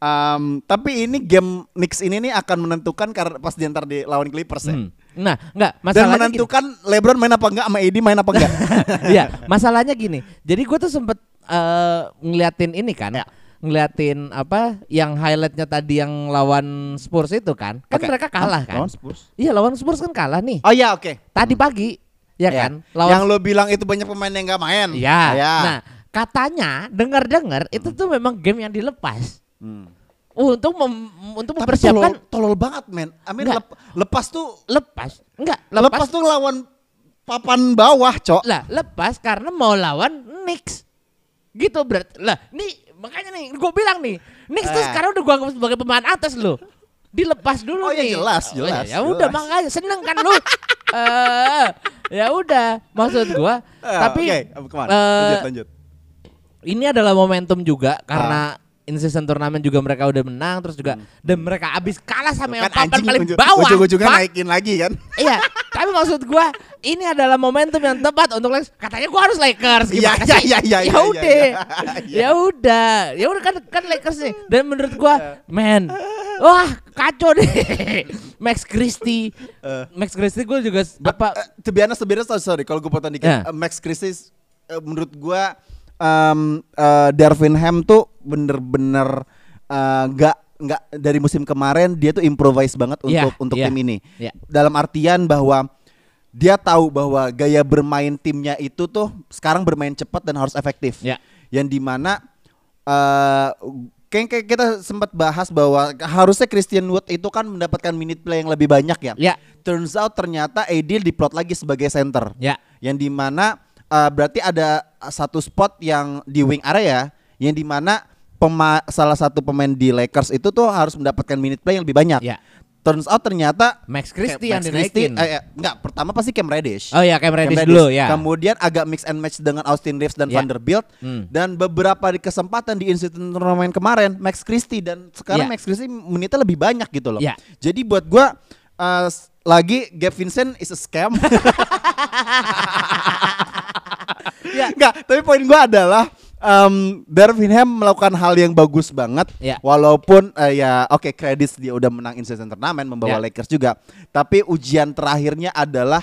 Um, tapi ini game Knicks ini nih akan menentukan karena pas diantar di lawan Clippers ya. Hmm. Nah, enggak, Dan masalahnya gini. menentukan LeBron main apa enggak sama AD main apa enggak. *laughs* Iya, masalahnya gini. Jadi gue tuh sempet eh, ngeliatin ini kan, Ya. ngeliatin apa yang highlightnya tadi yang lawan Spurs itu kan, kan Oke. mereka kalah Hah? kan? Lawan Spurs? Iya lawan Spurs kan kalah nih. Oh iya oke. Tadi pagi, ya Ya. kan? Lawan Yang lo bilang itu banyak pemain yang enggak main. Iya. Ya. Nah, katanya dengar-dengar itu tuh memang game yang dilepas Hmm. Untuk mem- untuk Tapi mempersiapkan tolol, tolol banget men. I mean Enggak. lep- lepas tuh lepas. Enggak, lepas, lepas, tuh lawan papan bawah, Cok. lah lepas karena mau lawan Knicks. Gitu berarti. Lah, nih makanya nih gue bilang nih, Knicks tuh Eh. sekarang udah gua anggap sebagai pemain atas loh. Dilepas dulu Oh, iya, nih. jelas, Oh, jelas, Ya udah jelas. makanya seneng kan lu. *laughs* Eh, ya udah, maksud gua. Eh, tapi oke, ke mana? eh, lanjut lanjut. ini adalah momentum juga Ah. karena in season turnamen juga mereka udah menang terus juga dan mereka abis kalah sama yang Kan papan anjing paling ujung- bawah. Ujung-ujungnya naikin lagi kan. *laughs* Iya, tapi maksud gua ini adalah momentum yang tepat untuk Lakers. Katanya gua harus Lakers Iya, gimana iya, sih? iya, iya, Ya iya, udah. iya. *laughs* Ya udah. Ya udah kan kan Lakers nih. Dan menurut gua, *laughs* man, wah kacau deh. Max Christie. Eh. Max Christie gua juga apa Eh, to be honest, to be honest, sorry, sorry kalau gue potong dikit. Ya. Eh, Max Christie eh, menurut gue um, eh, Darvin Ham tuh bener-bener eh, nggak nggak dari musim kemarin dia tuh improvise banget Iya, untuk untuk iya, tim ini. iya. Dalam artian bahwa dia tahu bahwa gaya bermain timnya itu tuh sekarang bermain cepat dan harus efektif. Ya. Yang di mana eh kayak kayak kita sempat bahas bahwa harusnya Christian Wood itu kan mendapatkan minute play yang lebih banyak ya. Ya. Turns out ternyata AD diplot lagi sebagai center. Ya. Yang di mana uh, berarti ada satu spot yang di wing area yang di mana pema salah satu pemain di Lakers itu tuh harus mendapatkan minute play yang lebih banyak. Ya. Turns out ternyata Max Christie Max yang Christie- dinaikin. eh, eh, enggak, pertama pasti Cam Reddish. Oh ya, Cam Cam Reddish dulu ya. Kemudian agak mix and match dengan Austin Reeves dan Ya. Vanderbilt Hmm. dan beberapa di kesempatan di insiden turnamen kemarin Max Christie dan sekarang Ya. Max Christie menitnya lebih banyak gitu loh. Ya. Jadi buat gua uh, lagi Gabe Vincent is a scam. *laughs* Ya. Enggak, tapi poin gua adalah um, Darvin Ham melakukan hal yang bagus banget. Ya. Walaupun eh, ya oke kredit dia udah menang in-season turnamen membawa Ya. Lakers juga. Tapi ujian terakhirnya adalah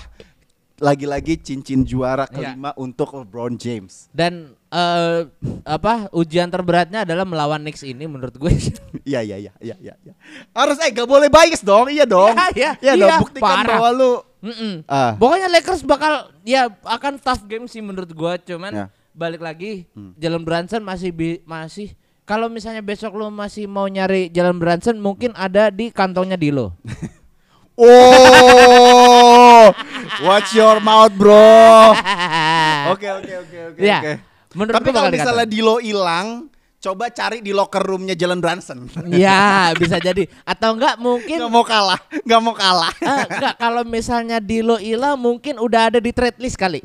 lagi-lagi cincin juara Ya. kelima untuk LeBron James. Dan eh, apa ujian terberatnya adalah melawan Knicks ini menurut gue. *laughs* Iya iya iya iya iya. iya. Harus eh gak boleh bias dong. Iya dong. Iya, Iya iya, dong iya, buktikan parah. bahwa lu Mm-mm. ah Pokoknya Lakers bakal ya akan tough game sih menurut gua cuman Ya. Balik lagi Jalen Brunson masih bi- masih kalau misalnya besok lu masih mau nyari Jalen Brunson mungkin ada di kantongnya Dilo. *laughs* Oh, watch your mouth, bro. *laughs* Oke, oke, oke, oke, Ya, oke. menurut Tapi kalau misalnya dikata. Dilo hilang, coba cari di locker roomnya Jalen Brunson. ya, bisa jadi atau enggak mungkin Gak mau kalah, gak mau kalah. Ah, enggak kalau misalnya Dilo hilang mungkin udah ada di trade list kali.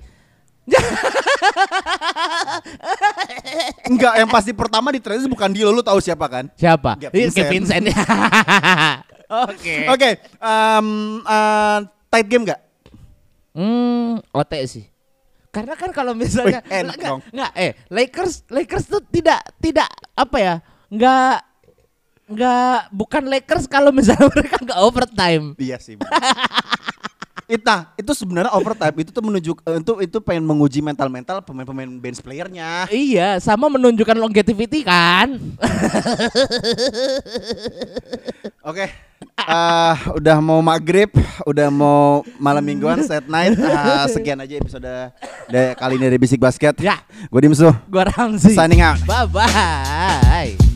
Enggak, yang pasti pertama di trade bukan Dilo, lu tahu siapa kan? Siapa? Iya, Vincent. *laughs* Oke. Oke, em, eh, tight game gak? Hmm, OT sih. Karena kan kalau misalnya Wih, enggak, enggak, eh Lakers Lakers tuh tidak tidak apa ya? Enggak enggak bukan Lakers kalau misalnya *laughs* mereka enggak overtime. Iya sih. *laughs* Ita, itu sebenarnya overtime itu tuh menunjuk eh, itu itu pengen menguji mental-mental pemain-pemain bench playernya. Iya, sama menunjukkan longevity kan. Oke. eh, udah mau maghrib, udah mau malam mingguan set night. Ah, sekian aja episode dari kali ini dari Bisik Basket. ya, Gue Dimsu. gua Ramzi. Signing out. Bye bye.